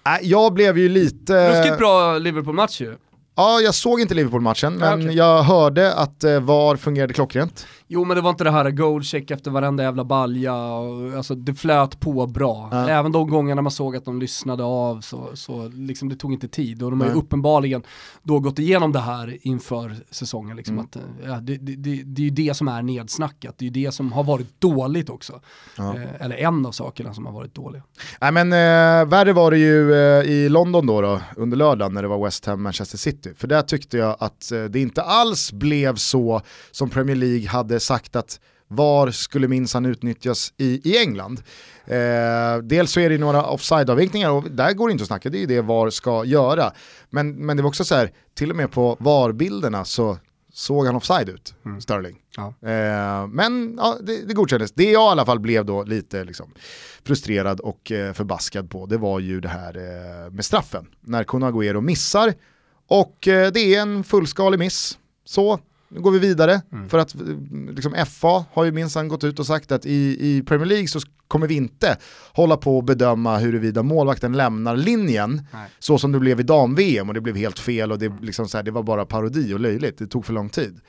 Äh, jag blev ju lite... Ruskigt bra Liverpool-match ju. Ja, jag såg inte Liverpool-matchen, men okej. jag hörde att eh, VAR fungerade klockrent. Jo men det var inte det här goalcheck efter varenda jävla balja, och, alltså det flöt på bra. Ja. Även de gångerna man såg att de lyssnade av så, så liksom det tog inte tid och de har ju uppenbarligen då gått igenom det här inför säsongen. Liksom Mm. att, eh, ja, det, det, det, det är ju det som är nedsnackat, det är ju det som har varit dåligt också. Ja. Eh, eller en av sakerna som har varit dåliga. Nej men eh, värre var det ju eh, i London då, då under lördagen när det var West Ham Manchester City. För där tyckte jag att eh, det inte alls blev så som Premier League hade sagt att VAR skulle minsann utnyttjas i, i England. Eh, dels så är det några offside-avvinkningar och där går det inte att snacka, det är ju det VAR ska göra. Men, men det var också så här, till och med på VAR-bilderna så såg han offside ut, Sterling. Ja. Eh, men ja, det, det godkändes. Det jag i alla fall blev då lite liksom, frustrerad och eh, förbaskad på, det var ju det här eh, med straffen. När Kun Agüero missar och eh, det är en fullskalig miss. Så, nu går vi vidare. För att liksom, FA har ju minsann gått ut och sagt att i, i Premier League så kommer vi inte hålla på och bedöma huruvida målvakten lämnar linjen Nej. så som det blev i dam-VM och det blev helt fel och det, liksom så här, det var bara parodi och löjligt. Det tog för lång tid.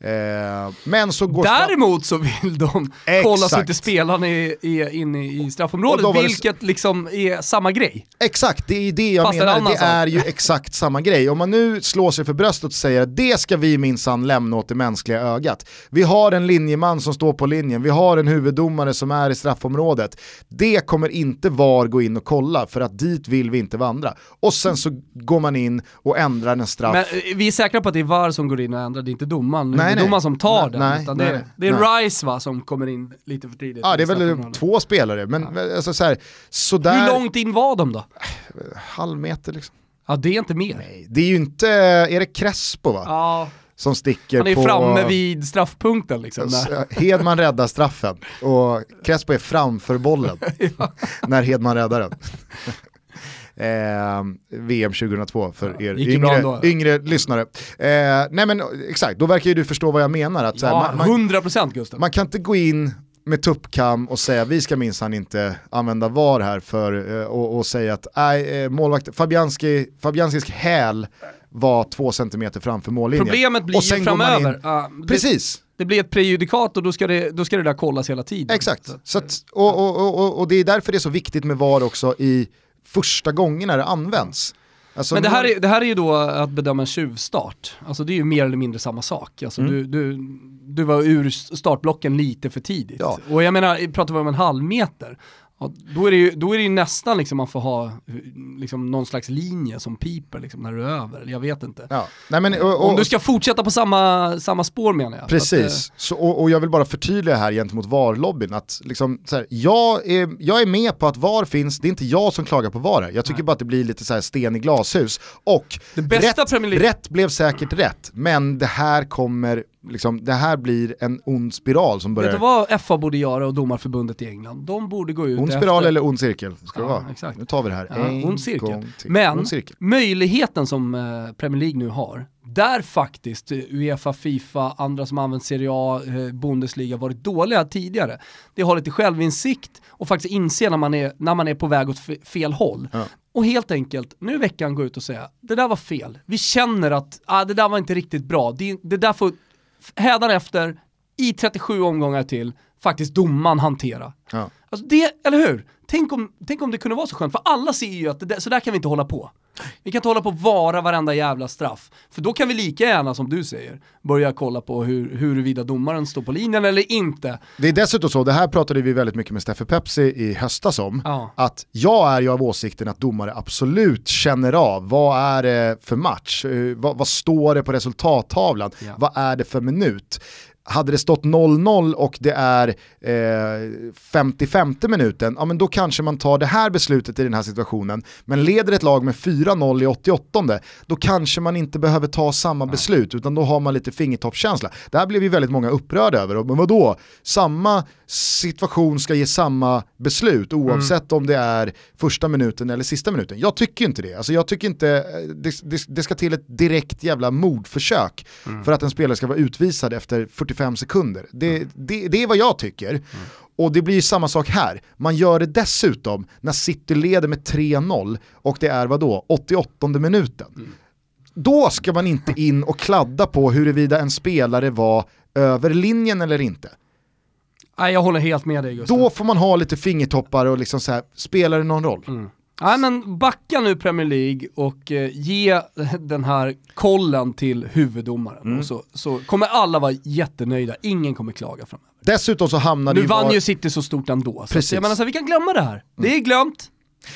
Eh, men så går Däremot så vill de kolla så Exakt. inte spelarna är, inne i straffområdet, det- vilket liksom är samma grej. Exakt, det är det jag Fast en menar. Det är ju exakt samma grej. Om man nu slår sig för bröstet och säger att det ska vi minsann lämna åt det mänskliga ögat. Vi har en linjeman som står på linjen, vi har en huvuddomare som är i straffområdet. Det kommer inte VAR gå in och kolla för att dit vill vi inte vandra. Och sen så går man in och ändrar en straff. Men eh, vi är säkra på att det är VAR som går in och ändrar, det är inte domaren, Nej, det är nej. domaren som tar Nej, den. nej, utan nej, det, det är. Rice va, som kommer in lite för tidigt. Ja, det är väl två spelare, men alltså så här, sådär Hur långt in var de då? halv meter liksom. Ja det är inte mer. Nej, det är ju inte, är det Crespo va? Ja, Som sticker han är på... framme vid straffpunkten liksom. Där. Hedman räddar straffen och Crespo är framför bollen (laughs) när Hedman räddar den. Eh, VM 2002 för er yngre, yngre lyssnare. Eh, nej men exakt, då verkar ju du förstå vad jag menar. Att, så här, Ja, man, man, 100% Gustav. man kan inte gå in med tuppkam och säga vi ska minsann inte använda VAR här för, eh, och, och säga att nej, eh, målvakt, Fabianski, Fabianskis häl var två centimeter framför mållinjen. Problemet blir Och sen ju framöver, in- det, Precis, det blir ett prejudikat och då ska det, då ska det där kollas hela tiden. Exakt, så att, och, och, och, och, det är därför det är så viktigt med VAR också i första gångerna det används. Alltså, Men det här, är, det här är ju då att bedöma en tjuvstart. Alltså det är ju mer eller mindre samma sak. Alltså Mm. du, du, du var ur startblocken lite för tidigt. Ja. Och jag menar, pratar vi om en halv meter, ja, då, är det ju, då är det nästan liksom man får ha liksom någon slags linje som piper liksom när du är över. Eller Jag vet inte. ja. Nej, men, och, och, Om du ska fortsätta på samma, samma spår menar jag. Så att, Precis, så, och, och jag vill bara förtydliga här gentemot VAR-lobbyn att liksom, så här, jag, är, jag är med på att VAR finns, det är inte jag som klagar på VAR här. Jag tycker bara att det blir lite så här sten i glashus. Och rätt, rätt blev säkert rätt, men det här kommer, liksom, det här blir en ond spiral som Vet du börjar... vad FA borde göra och domarförbundet i England? De borde gå ut Ond efter... spiral eller ond cirkel ska det Ja, vara. exakt. Nu tar vi det här Ja, en ond cirkel. gång till. Men Ond cirkel. möjligheten som eh, Premier League nu har, där faktiskt eh, Uefa, Fifa, andra som använt Serie A, eh, Bundesliga varit dåliga tidigare, det har lite självinsikt och faktiskt inse när man är, när man är på väg åt fe- fel håll. Ja. Och helt enkelt, nu i veckan gå ut och säga, det där var fel. Vi känner att ah, det där var inte riktigt bra. Det, det där får hädanefter, i 37 omgångar till, faktiskt domaren hantera. Ja. Alltså det, eller hur? Tänk om, tänk om det kunde vara så skönt, för alla ser ju att det så där kan vi inte hålla på. Vi kan inte hålla på och vara varenda jävla straff. För då kan vi lika gärna, som du säger, börja kolla på hur, huruvida domaren står på linjen eller inte. Det är dessutom så, det här pratade vi väldigt mycket med Steffe Pepsi i höstas om, Ja. att jag är ju av åsikten att domare absolut känner av, vad är det för match, Eh, vad, vad står det på resultattavlan, Ja. vad är det för minut. Hade det stått 0-0 och det är eh, 55 minuten, ja men då kanske man tar det här beslutet i den här situationen. Men leder ett lag med 4-0 i 88, då kanske man inte behöver ta samma beslut, utan då har man lite fingertoppskänsla. Det här blev ju väldigt många upprörda över, men vadå? Samma situation ska ge samma beslut oavsett mm. om det är första minuten eller sista minuten. Jag tycker inte det. Alltså jag tycker inte, eh, det, det, det ska till ett direkt jävla mordförsök mm. för att en spelare ska vara utvisad efter 45 sekunder. Det, mm. det, det är vad jag tycker. Mm. Och det blir samma sak här. Man gör det dessutom när City leder med 3-0 och det är vadå, 88 minuten. Mm. Då ska man inte in och kladda på huruvida en spelare var över linjen eller inte. Nej jag håller helt med dig Gustav. Då får man ha lite fingertoppar och liksom så här, spelar det någon roll? Mm. Nej men backa nu Premier League och eh, ge (laughs) den här kollen till huvuddomaren. Mm. så, så kommer alla vara jättenöjda, ingen kommer klaga framöver. Dessutom så hamnar Nu vann var... ju City så stort ändå, så jag menar så här, vi kan glömma det här. Mm. Det är glömt,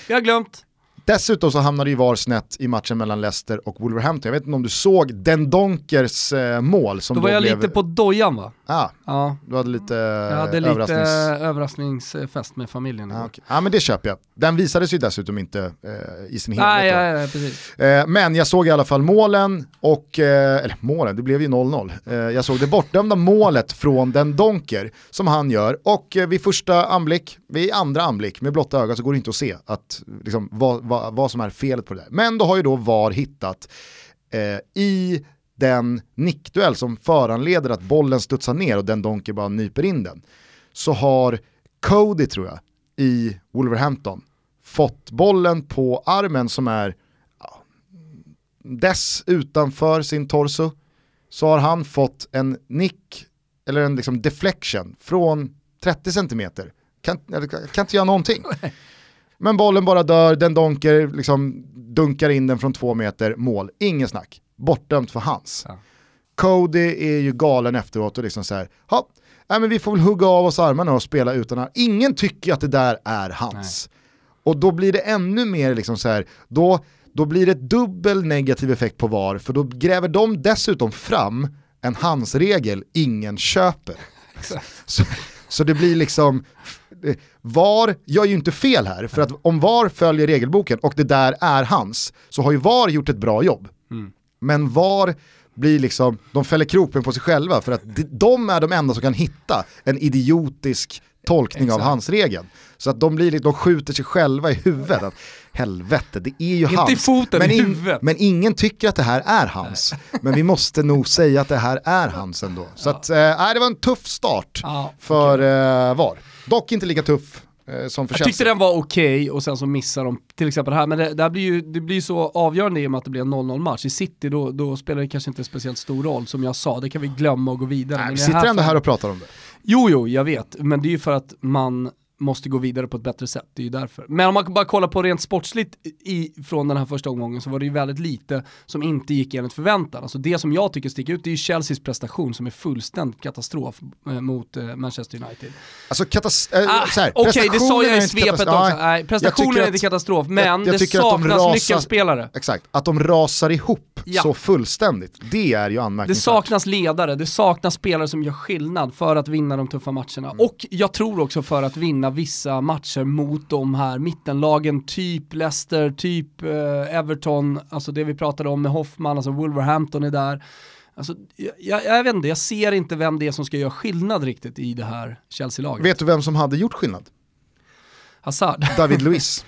vi har glömt. Dessutom så hamnade ju VAR snett i matchen mellan Leicester och Wolverhampton. Jag vet inte om du såg Den Donkers eh, mål som då, då var jag blev... lite på dojan va? Ah, ja, du hade lite Jag hade överrasknings... lite överraskningsfest med familjen igår. Ah, okay. Ja men det köper jag. Den visades ju dessutom inte eh, i sin helhet. Nej, ja, ja, precis. Eh, men jag såg i alla fall målen och, eh, eller målen, det blev ju 0-0. Eh, jag såg det bortdömda målet från Den Donker som han gör och vid första anblick, vid andra anblick med blotta ögat så går det inte att se att, liksom, vad, vad, vad som är felet på det där. Men då har ju då VAR hittat eh, i den nickduell som föranleder att bollen studsar ner och den Donker bara nyper in den. Så har Cody tror jag i Wolverhampton fått bollen på armen som är ja, dess utanför sin torso. Så har han fått en nick eller en liksom deflection från 30 cm. Kan, kan inte göra någonting. (laughs) Men bollen bara dör, den donker, liksom dunkar in den från två meter, mål. Ingen snack bortdömt för hans. Ja. Cody är ju galen efteråt och liksom så här, ja, men vi får väl hugga av oss armarna och spela utan han. Ingen tycker att det där är hans. Nej. Och då blir det ännu mer liksom så här, då, då blir det dubbel negativ effekt på VAR, för då gräver de dessutom fram en hans-regel ingen köper. (laughs) så, så det blir liksom, VAR gör ju inte fel här, för att om VAR följer regelboken och det där är hans, så har ju VAR gjort ett bra jobb. Mm. Men VAR blir liksom, de fäller kroppen på sig själva för att de är de enda som kan hitta en idiotisk tolkning Exakt. av hans regeln. Så att de, blir, de skjuter sig själva i huvudet. Helvete, det är ju Inte hans. i foten, men, i huvudet. men ingen tycker att det här är hans. Men vi måste nog säga att det här är hans ändå. Så ja. att, äh, det var en tuff start ja, för okay. äh, VAR. Dock inte lika tuff Eh, som Jag tyckte den var okej okay, och sen så missar de till exempel det här, men det, det, blir ju det blir så avgörande i och med att det blir en 0-0 match. I City då, då spelar det kanske inte speciellt stor roll, som jag sa, det kan vi glömma och gå vidare. Nej, men vi sitter ändå här och pratar om det. Jo, jo, jag vet, men det är ju för att man måste gå vidare på ett bättre sätt, det är ju därför. Men om man bara kollar på rent sportsligt i, från den här första omgången så var det ju väldigt lite som inte gick enligt förväntan. Alltså det som jag tycker sticker ut det är ju Chelseas prestation som är fullständigt katastrof eh, mot eh, Manchester United. Alltså katastrof, äh, ah, Okej, okay, det sa jag i svepet också. Nej, prestationen är inte katastrof, men jag, jag det saknas de rasar, nyckelspelare. Exakt, att de rasar ihop ja. så fullständigt, det är ju anmärkningsvärt. Det saknas ledare, det saknas spelare som gör skillnad för att vinna de tuffa matcherna. Mm. Och jag tror också för att vinna vissa matcher mot de här mittenlagen, typ Leicester, typ eh, Everton, alltså det vi pratade om med Hoffman, alltså Wolverhampton är där. Alltså, jag, jag, vet inte, jag ser inte vem det är som ska göra skillnad riktigt i det här Chelsea-laget. Vet du vem som hade gjort skillnad? Hazard. (laughs) David Luiz.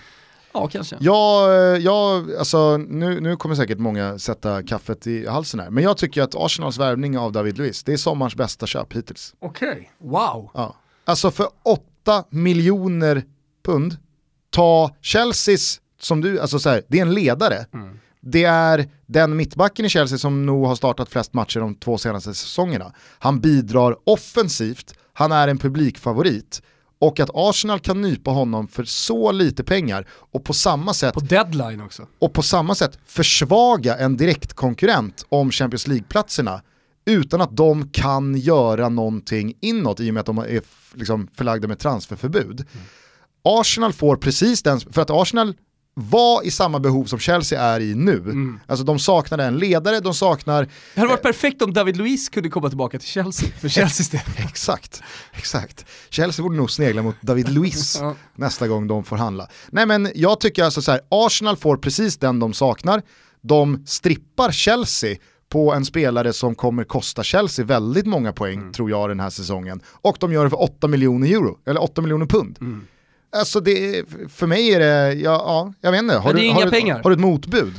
Ja, kanske. Ja, ja alltså, nu, nu kommer säkert många sätta kaffet i halsen här, men jag tycker att Arsenals värvning av David Luiz, det är sommarens bästa köp hittills. Okej, okay. wow. Ja. Alltså för 8 miljoner pund, ta Chelseas, som du, alltså så här, det är en ledare. Mm. Det är den mittbacken i Chelsea som nog har startat flest matcher de två senaste säsongerna. Han bidrar offensivt, han är en publikfavorit och att Arsenal kan nypa honom för så lite pengar och på samma sätt På deadline också. Och på samma sätt försvaga en direktkonkurrent om Champions League-platserna utan att de kan göra någonting inåt i och med att de är liksom förlagda med transferförbud. Mm. Arsenal får precis den, för att Arsenal var i samma behov som Chelsea är i nu. Mm. Alltså de saknar en ledare, de saknar... Det hade varit perfekt om David Luiz kunde komma tillbaka till Chelsea, för Chelseas del. Exakt, exakt. Chelsea borde nog snegla mot David Luiz (laughs) Ja. nästa gång de får handla. Nej men jag tycker alltså så här, Arsenal får precis den de saknar. De strippar Chelsea på en spelare som kommer kosta Chelsea väldigt många poäng Mm. tror jag den här säsongen. Och de gör det för 8 miljoner euro, eller 8 miljoner pund. Mm. Alltså det, för mig är det, ja, ja jag vet inte, har, Men det är du, inga har, du, pengar. har du ett motbud?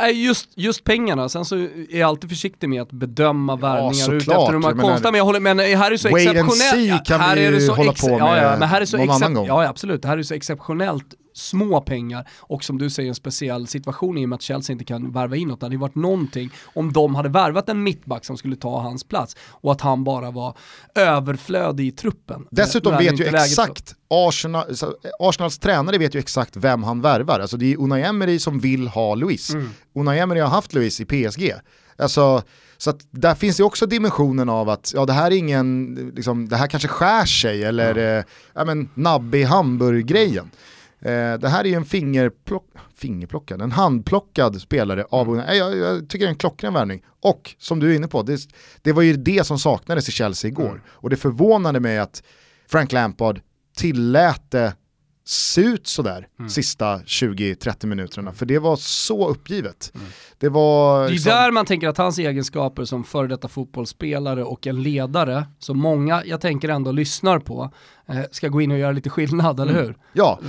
Nej, just, just pengarna, sen så är jag alltid försiktig med att bedöma värvningar ut efter de här konstiga, men jag håller här är så Wait and exceptionellt. see kan här vi är det så hålla på ja, ja, med men här är så någon annan gång. Ja, ja, absolut. Det här är så exceptionellt små pengar och som du säger en speciell situation i och med att Chelsea inte kan värva inåt. Det hade ju varit någonting om de hade värvat en mittback som skulle ta hans plats och att han bara var överflödig i truppen. Dessutom det vet ju exakt, Arsenal, Arsenals tränare vet ju exakt vem han värvar. Alltså det är Unai Emery som vill ha Luis. Mm. Unai Emery har haft Luis i PSG. Alltså, så där finns ju också dimensionen av att ja, det här är ingen, liksom, det här kanske skär sig eller eh, ja, men, nabbe i Hamburg-grejen. Eh, det här är ju en fingerplock, fingerplockad, en handplockad spelare av. Unai. Jag, jag tycker det är en klockren värvning. Och som du är inne på, det, det var ju det som saknades i Chelsea igår. Mm. Och det förvånade mig att Frank Lampard tillät det se ut sådär Mm. sista 20-30 minuterna. För det var så uppgivet. Det var... Mm. Det är liksom- där man tänker att hans egenskaper som före detta fotbollsspelare och en ledare, som många, jag tänker ändå lyssnar på, eh, ska gå in och göra lite skillnad, eller hur? Ja,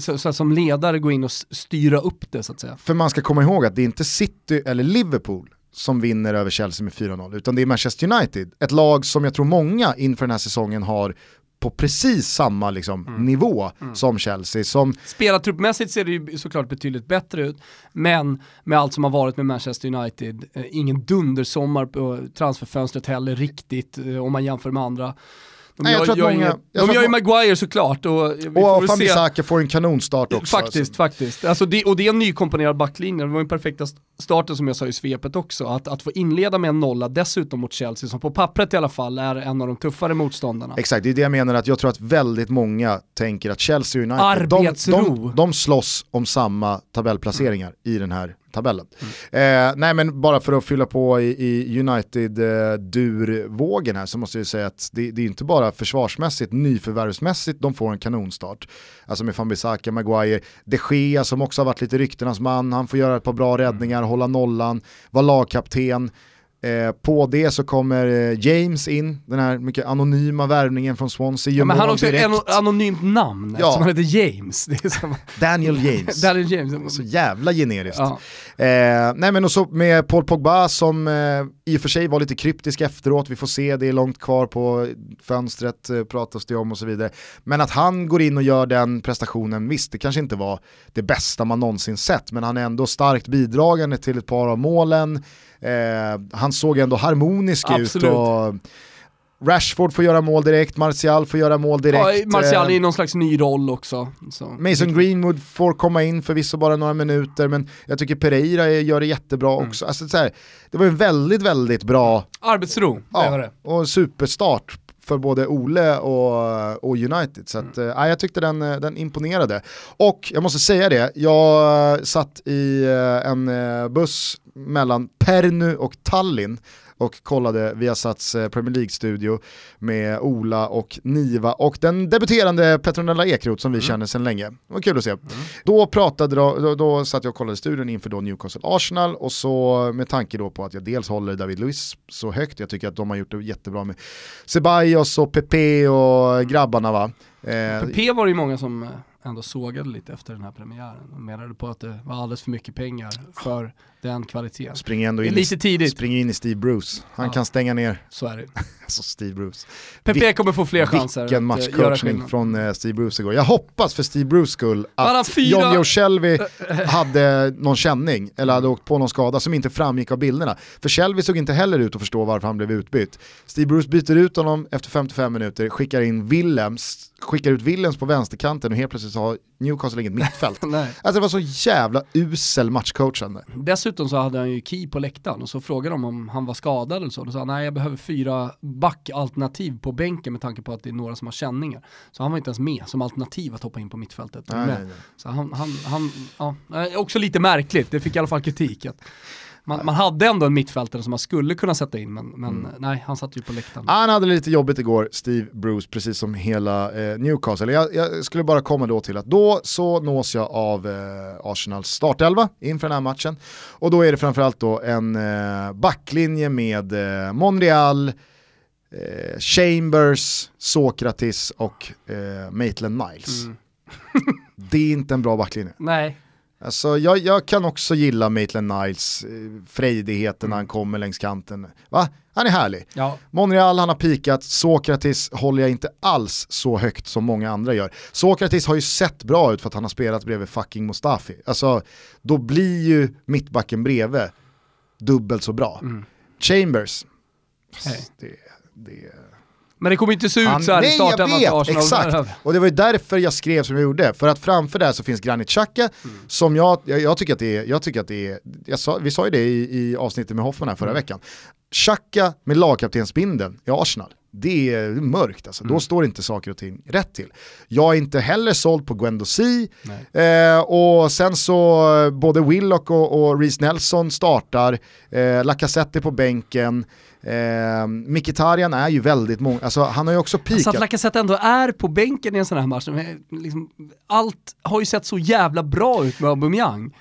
Så, så som ledare gå in och styra upp det så att säga. för man ska komma ihåg att det är inte City eller Liverpool som vinner över Chelsea med 4-0, utan det är Manchester United. Ett lag som jag tror många inför den här säsongen har på precis samma liksom, Mm. nivå som Chelsea. Som, Spelartruppmässigt ser det ju såklart betydligt bättre ut, men med allt som har varit med Manchester United, eh, ingen dundersommar på transferfönstret heller riktigt, eh, om man jämför med andra. De Nej, jag gör, tror att gör, många- jag de gör ju Maguire såklart och vi får och se. Fambisaka får en kanonstart också. Faktiskt, alltså. faktiskt. Alltså det, och det är en nykomponerad backlinje, det var den perfekta st- starten som jag sa i svepet också. Att, att få inleda med en nolla dessutom mot Chelsea, som på pappret i alla fall är en av de tuffare motståndarna. Exakt, det är det jag menar att jag tror att väldigt många tänker att Chelsea och United, de, Arbetsro. de, de slåss om samma tabellplaceringar i den här tabellen. Mm. Eh, nej men bara för att fylla på i, i United-durvågen här så måste jag säga att det, det är inte bara försvarsmässigt, nyförvärvsmässigt de får en kanonstart. Alltså med Fambisaka, Maguire, De Gea som också har varit lite ryktenas man, han får göra ett par bra Mm. räddningar, hålla nollan, vara lagkapten. Eh, på det så kommer eh, James in, den här mycket anonyma värvningen från Swansea. Ja, men han har också direkt. ett anonymt namn, Ja. eftersom han heter James. Som, Daniel (laughs) James. Daniel James. Så jävla generiskt. Ja. Eh, nej men och så med Paul Pogba som eh, i och för sig var lite kryptisk efteråt, vi får se, det är långt kvar på fönstret, eh, pratas det om och så vidare. Men att han går in och gör den prestationen, visst det kanske inte var det bästa man någonsin sett, men han är ändå starkt bidragande till ett par av målen. Eh, han såg ändå harmonisk Absolut. ut och Rashford får göra mål direkt, Martial får göra mål direkt. Ja, Martial är eh, i någon slags ny roll också. Så. Mason Greenwood får komma in förvisso bara några minuter, men jag tycker Pereira gör det jättebra Mm. också. Alltså, så här, det var en väldigt, väldigt bra Arbetsro, det var ja, det. och superstart för både Ole och, och United. Så att, Mm. ja, jag tyckte den, eh, den imponerade. Och jag måste säga det, jag eh, satt i en buss mellan Pernu och Tallinn och kollade Viasats eh, Premier League-studio med Ola och Niva och den debuterande Petronella Ekroth som vi känner sedan länge. Det var kul att se. Då pratade då, då, då satt jag och kollade studion inför då Newcastle Arsenal och så med tanke då på att jag dels håller David Luiz så högt, jag tycker att de har gjort det jättebra med Ceballos och Pepe och grabbarna va. Eh, P var det ju många som eh, ändå sågade lite efter den här premiären och menade på att det var alldeles för mycket pengar för den kvaliteten. springer ändå in, lite tidigt, springer in i Steve Bruce. Han Ja. kan stänga ner, så är det. (laughs) alltså Steve Bruce. Pepe kommer få fler chanser Vilken eh, matchcoachning från eh, Steve Bruce igår. Jag hoppas för Steve Bruce skull att Joe Shelby (laughs) hade någon känning eller hade åkt på någon skada som inte framgick av bilderna. För Shelby såg inte heller ut att förstå varför han blev utbytt. Steve Bruce byter ut honom efter 55 minuter, skickar in Willems, skickar ut Willems på vänsterkanten och helt plötsligt har Newcastle inget mittfält. (laughs) Alltså det var så jävla usel matchcoachande. Dessutom så hade han ju Key på läktaren och så frågade de om han var skadad eller så. Då sa han nej jag behöver fyra backalternativ på bänken med tanke på att det är några som har känningar. Så han var inte ens med som alternativ att hoppa in på mittfältet. Nej, nej, nej. Så han, han, han ja, eh, också lite märkligt, det fick i alla fall kritik. Att man, man hade ändå en mittfältare som man skulle kunna sätta in men, men Mm. nej, han satt ju på läktaren. Han hade lite jobbigt igår, Steve Bruce, precis som hela eh, Newcastle. Jag, jag skulle bara komma då till att då så nås jag av eh, Arsenals startelva inför den här matchen. Och då är det framförallt då en eh, backlinje med eh, Monreal, eh, Chambers, Sokratis och eh, Maitland Niles. Mm. (laughs) Det är inte en bra backlinje. Nej, Alltså, jag, jag kan också gilla Maitland Niles eh, frejdigheten när han kommer längs kanten. Va? Han är härlig. ja. Monreal han har pikat, Sokratis håller jag inte alls så högt som många andra gör. Sokratis har ju sett bra ut för att han har spelat bredvid fucking Mustafi. Alltså, då blir ju mittbacken bredvid dubbelt så bra. Mm. Chambers, Nej. det, det, Men det kommer inte se ut han, så här i nej jag starten vet, att Arsenal exakt. Och det var ju därför jag skrev som jag gjorde. För att framför där så finns Granit Xhaka, Mm. som jag, jag, jag tycker att det är, jag tycker att det är, jag sa, vi sa ju det i, i avsnittet med Hoffman här förra Mm. veckan. Xhaka med lagkaptensbindeln i Arsenal, det är mörkt alltså. Mm. Då står inte saker och ting rätt till. Jag är inte heller såld på Guendouzi, Nej. eh, och sen så både Willock och, och Reece Nelson startar, eh, Lacazette är på bänken, eh, Mkhitaryan är ju väldigt många, alltså han har ju också Så att. Lacazette ändå är på bänken i en sån här match, liksom, allt har ju sett så jävla bra ut med Aubameyang.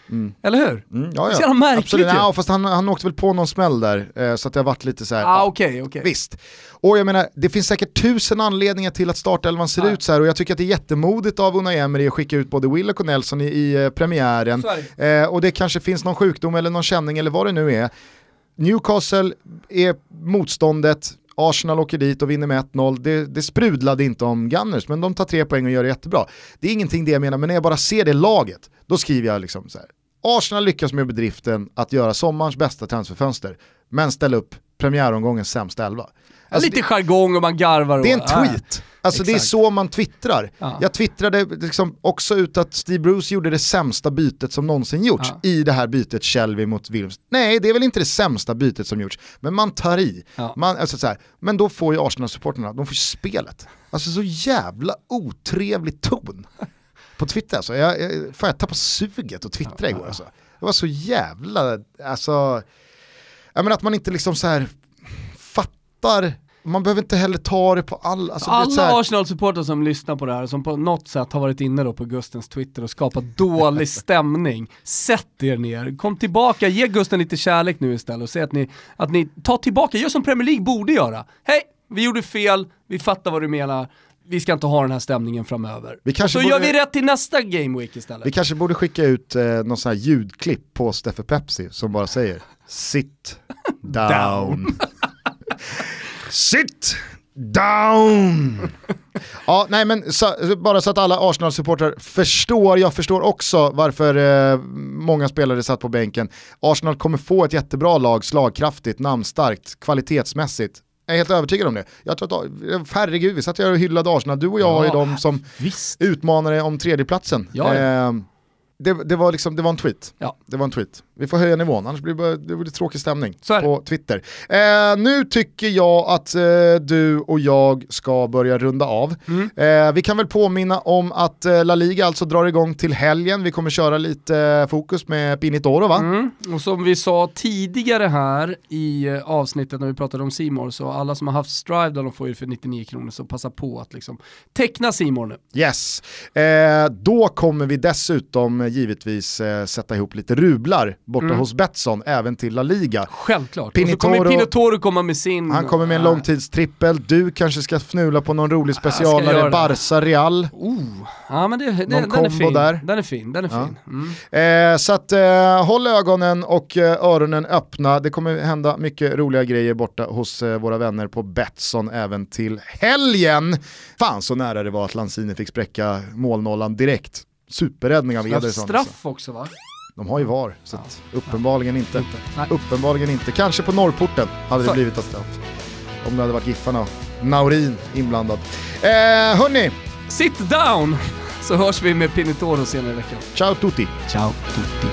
Eller hur? Mm, ja, Så jävla märkligt Absolut, ju. ja, fast han, han åkte väl på någon smäll där, eh, så att det har varit lite så här. Ah, ja, okej, okej. Visst. Och jag menar, det finns säkert tusen anledningar till att startelvan ser Ja. ut så här och jag tycker att det är jättemodigt av Unai Emery att skicka ut både Willock och Nelson i, i eh, premiären. Eh, och det kanske finns någon sjukdom eller någon känning eller vad det nu är. Newcastle är motståndet, Arsenal åker dit och vinner med 1-0. Det, det sprudlade inte om Gunners, men de tar tre poäng och gör det jättebra. Det är ingenting det jag menar, men när jag bara ser det laget, då skriver jag liksom så här. Arsenal lyckas med bedriften att göra sommarens bästa transferfönster, men ställa upp premiäromgångens sämsta elva. Alltså, Lite jargong och man garvar. det är en äh. tweet. Alltså det är exakt. så man twittrar. Ja. Jag twittrade liksom också ut att Steve Bruce gjorde det sämsta bytet som någonsin gjorts Ja. i det här bytet Shelby mot Wilms. Nej, det är väl inte det sämsta bytet som gjorts, men man tar i. Ja. Man, alltså så här, men då får ju Arsenal-supporterna, de får ju spelet. Alltså så jävla otrevlig ton på Twitter. Alltså. Jag, jag, fan, jag tappade suget att twittra igår. Alltså. Det var så jävla, alltså, jag menar att man inte liksom så här fattar, man behöver inte heller ta det på all, alltså, Alla här, Arsenal-supportrar som lyssnar på det här, som på något sätt har varit inne då på Gustens Twitter och skapat dålig (laughs) stämning, sätt er ner, kom tillbaka, ge Gusten lite kärlek nu istället och säg att ni, att ni tar tillbaka, gör som Premier League borde göra. Hej, vi gjorde fel, vi fattar vad du menar, vi ska inte ha den här stämningen framöver. Vi kanske Så borde- gör vi rätt till nästa Game Week istället. Vi kanske borde skicka ut eh, någon sån här ljudklipp på Steffe Pepsi som bara säger Sit (laughs) down. Down. Sit down! ja, nej men så, bara så att alla Arsenal-supportrar förstår, jag förstår också varför eh, många spelare satt på bänken. Arsenal kommer få ett jättebra lag, slagkraftigt, namnstarkt, kvalitetsmässigt. Jag är helt övertygad om det. Jag tror att, herregud, vi satt och hyllade Arsenal, du och jag Ja, är de som Visst. utmanare om tredjeplatsen. Ja, ja. Eh, det, det, var liksom, det var en tweet. Ja. Det var en tweet. Vi får höja nivån, annars blir det, bara, det blir tråkig stämning på Twitter. Eh, nu tycker jag att eh, du och jag ska börja runda av. Mm. Eh, vi kan väl påminna om att eh, La Liga alltså drar igång till helgen. Vi kommer köra lite eh, fokus med Pinitoro va? Mm. Och som vi sa tidigare här i eh, avsnittet när vi pratade om Simor så alla som har haft Strive då de får ju för 99 kronor så passa på att liksom teckna Simor nu. Yes. Då kommer vi dessutom givetvis sätta ihop lite rublar borta Mm. hos Betsson, även till La Liga. Självklart. och Pinotoro- så kommer Pinotoro komma med sin... Han kommer med en Ah. långtidstrippel, du kanske ska fnula på någon rolig specialare, det. Barca Real. Oh, ja men det, det, Någon den är fin. där. Den är fin, den är Ja. fin. Mm. Eh, så att eh, håll ögonen och eh, öronen öppna, det kommer hända mycket roliga grejer borta hos eh, våra vänner på Betsson även till helgen. Fan så nära det var att Lanzini fick spräcka målnollan direkt. Superräddning av Ederson. alltså. straff också va? De har ju VAR, så att uppenbarligen inte. Inte. Uppenbarligen inte. Kanske på norrporten hade det Så. blivit ett straff. Om det hade varit Giffarna och Naurin inblandad. Eh, hörni, Sit down! Så hörs vi med Pinitoro senare i veckan. Ciao tutti! Ciao tutti!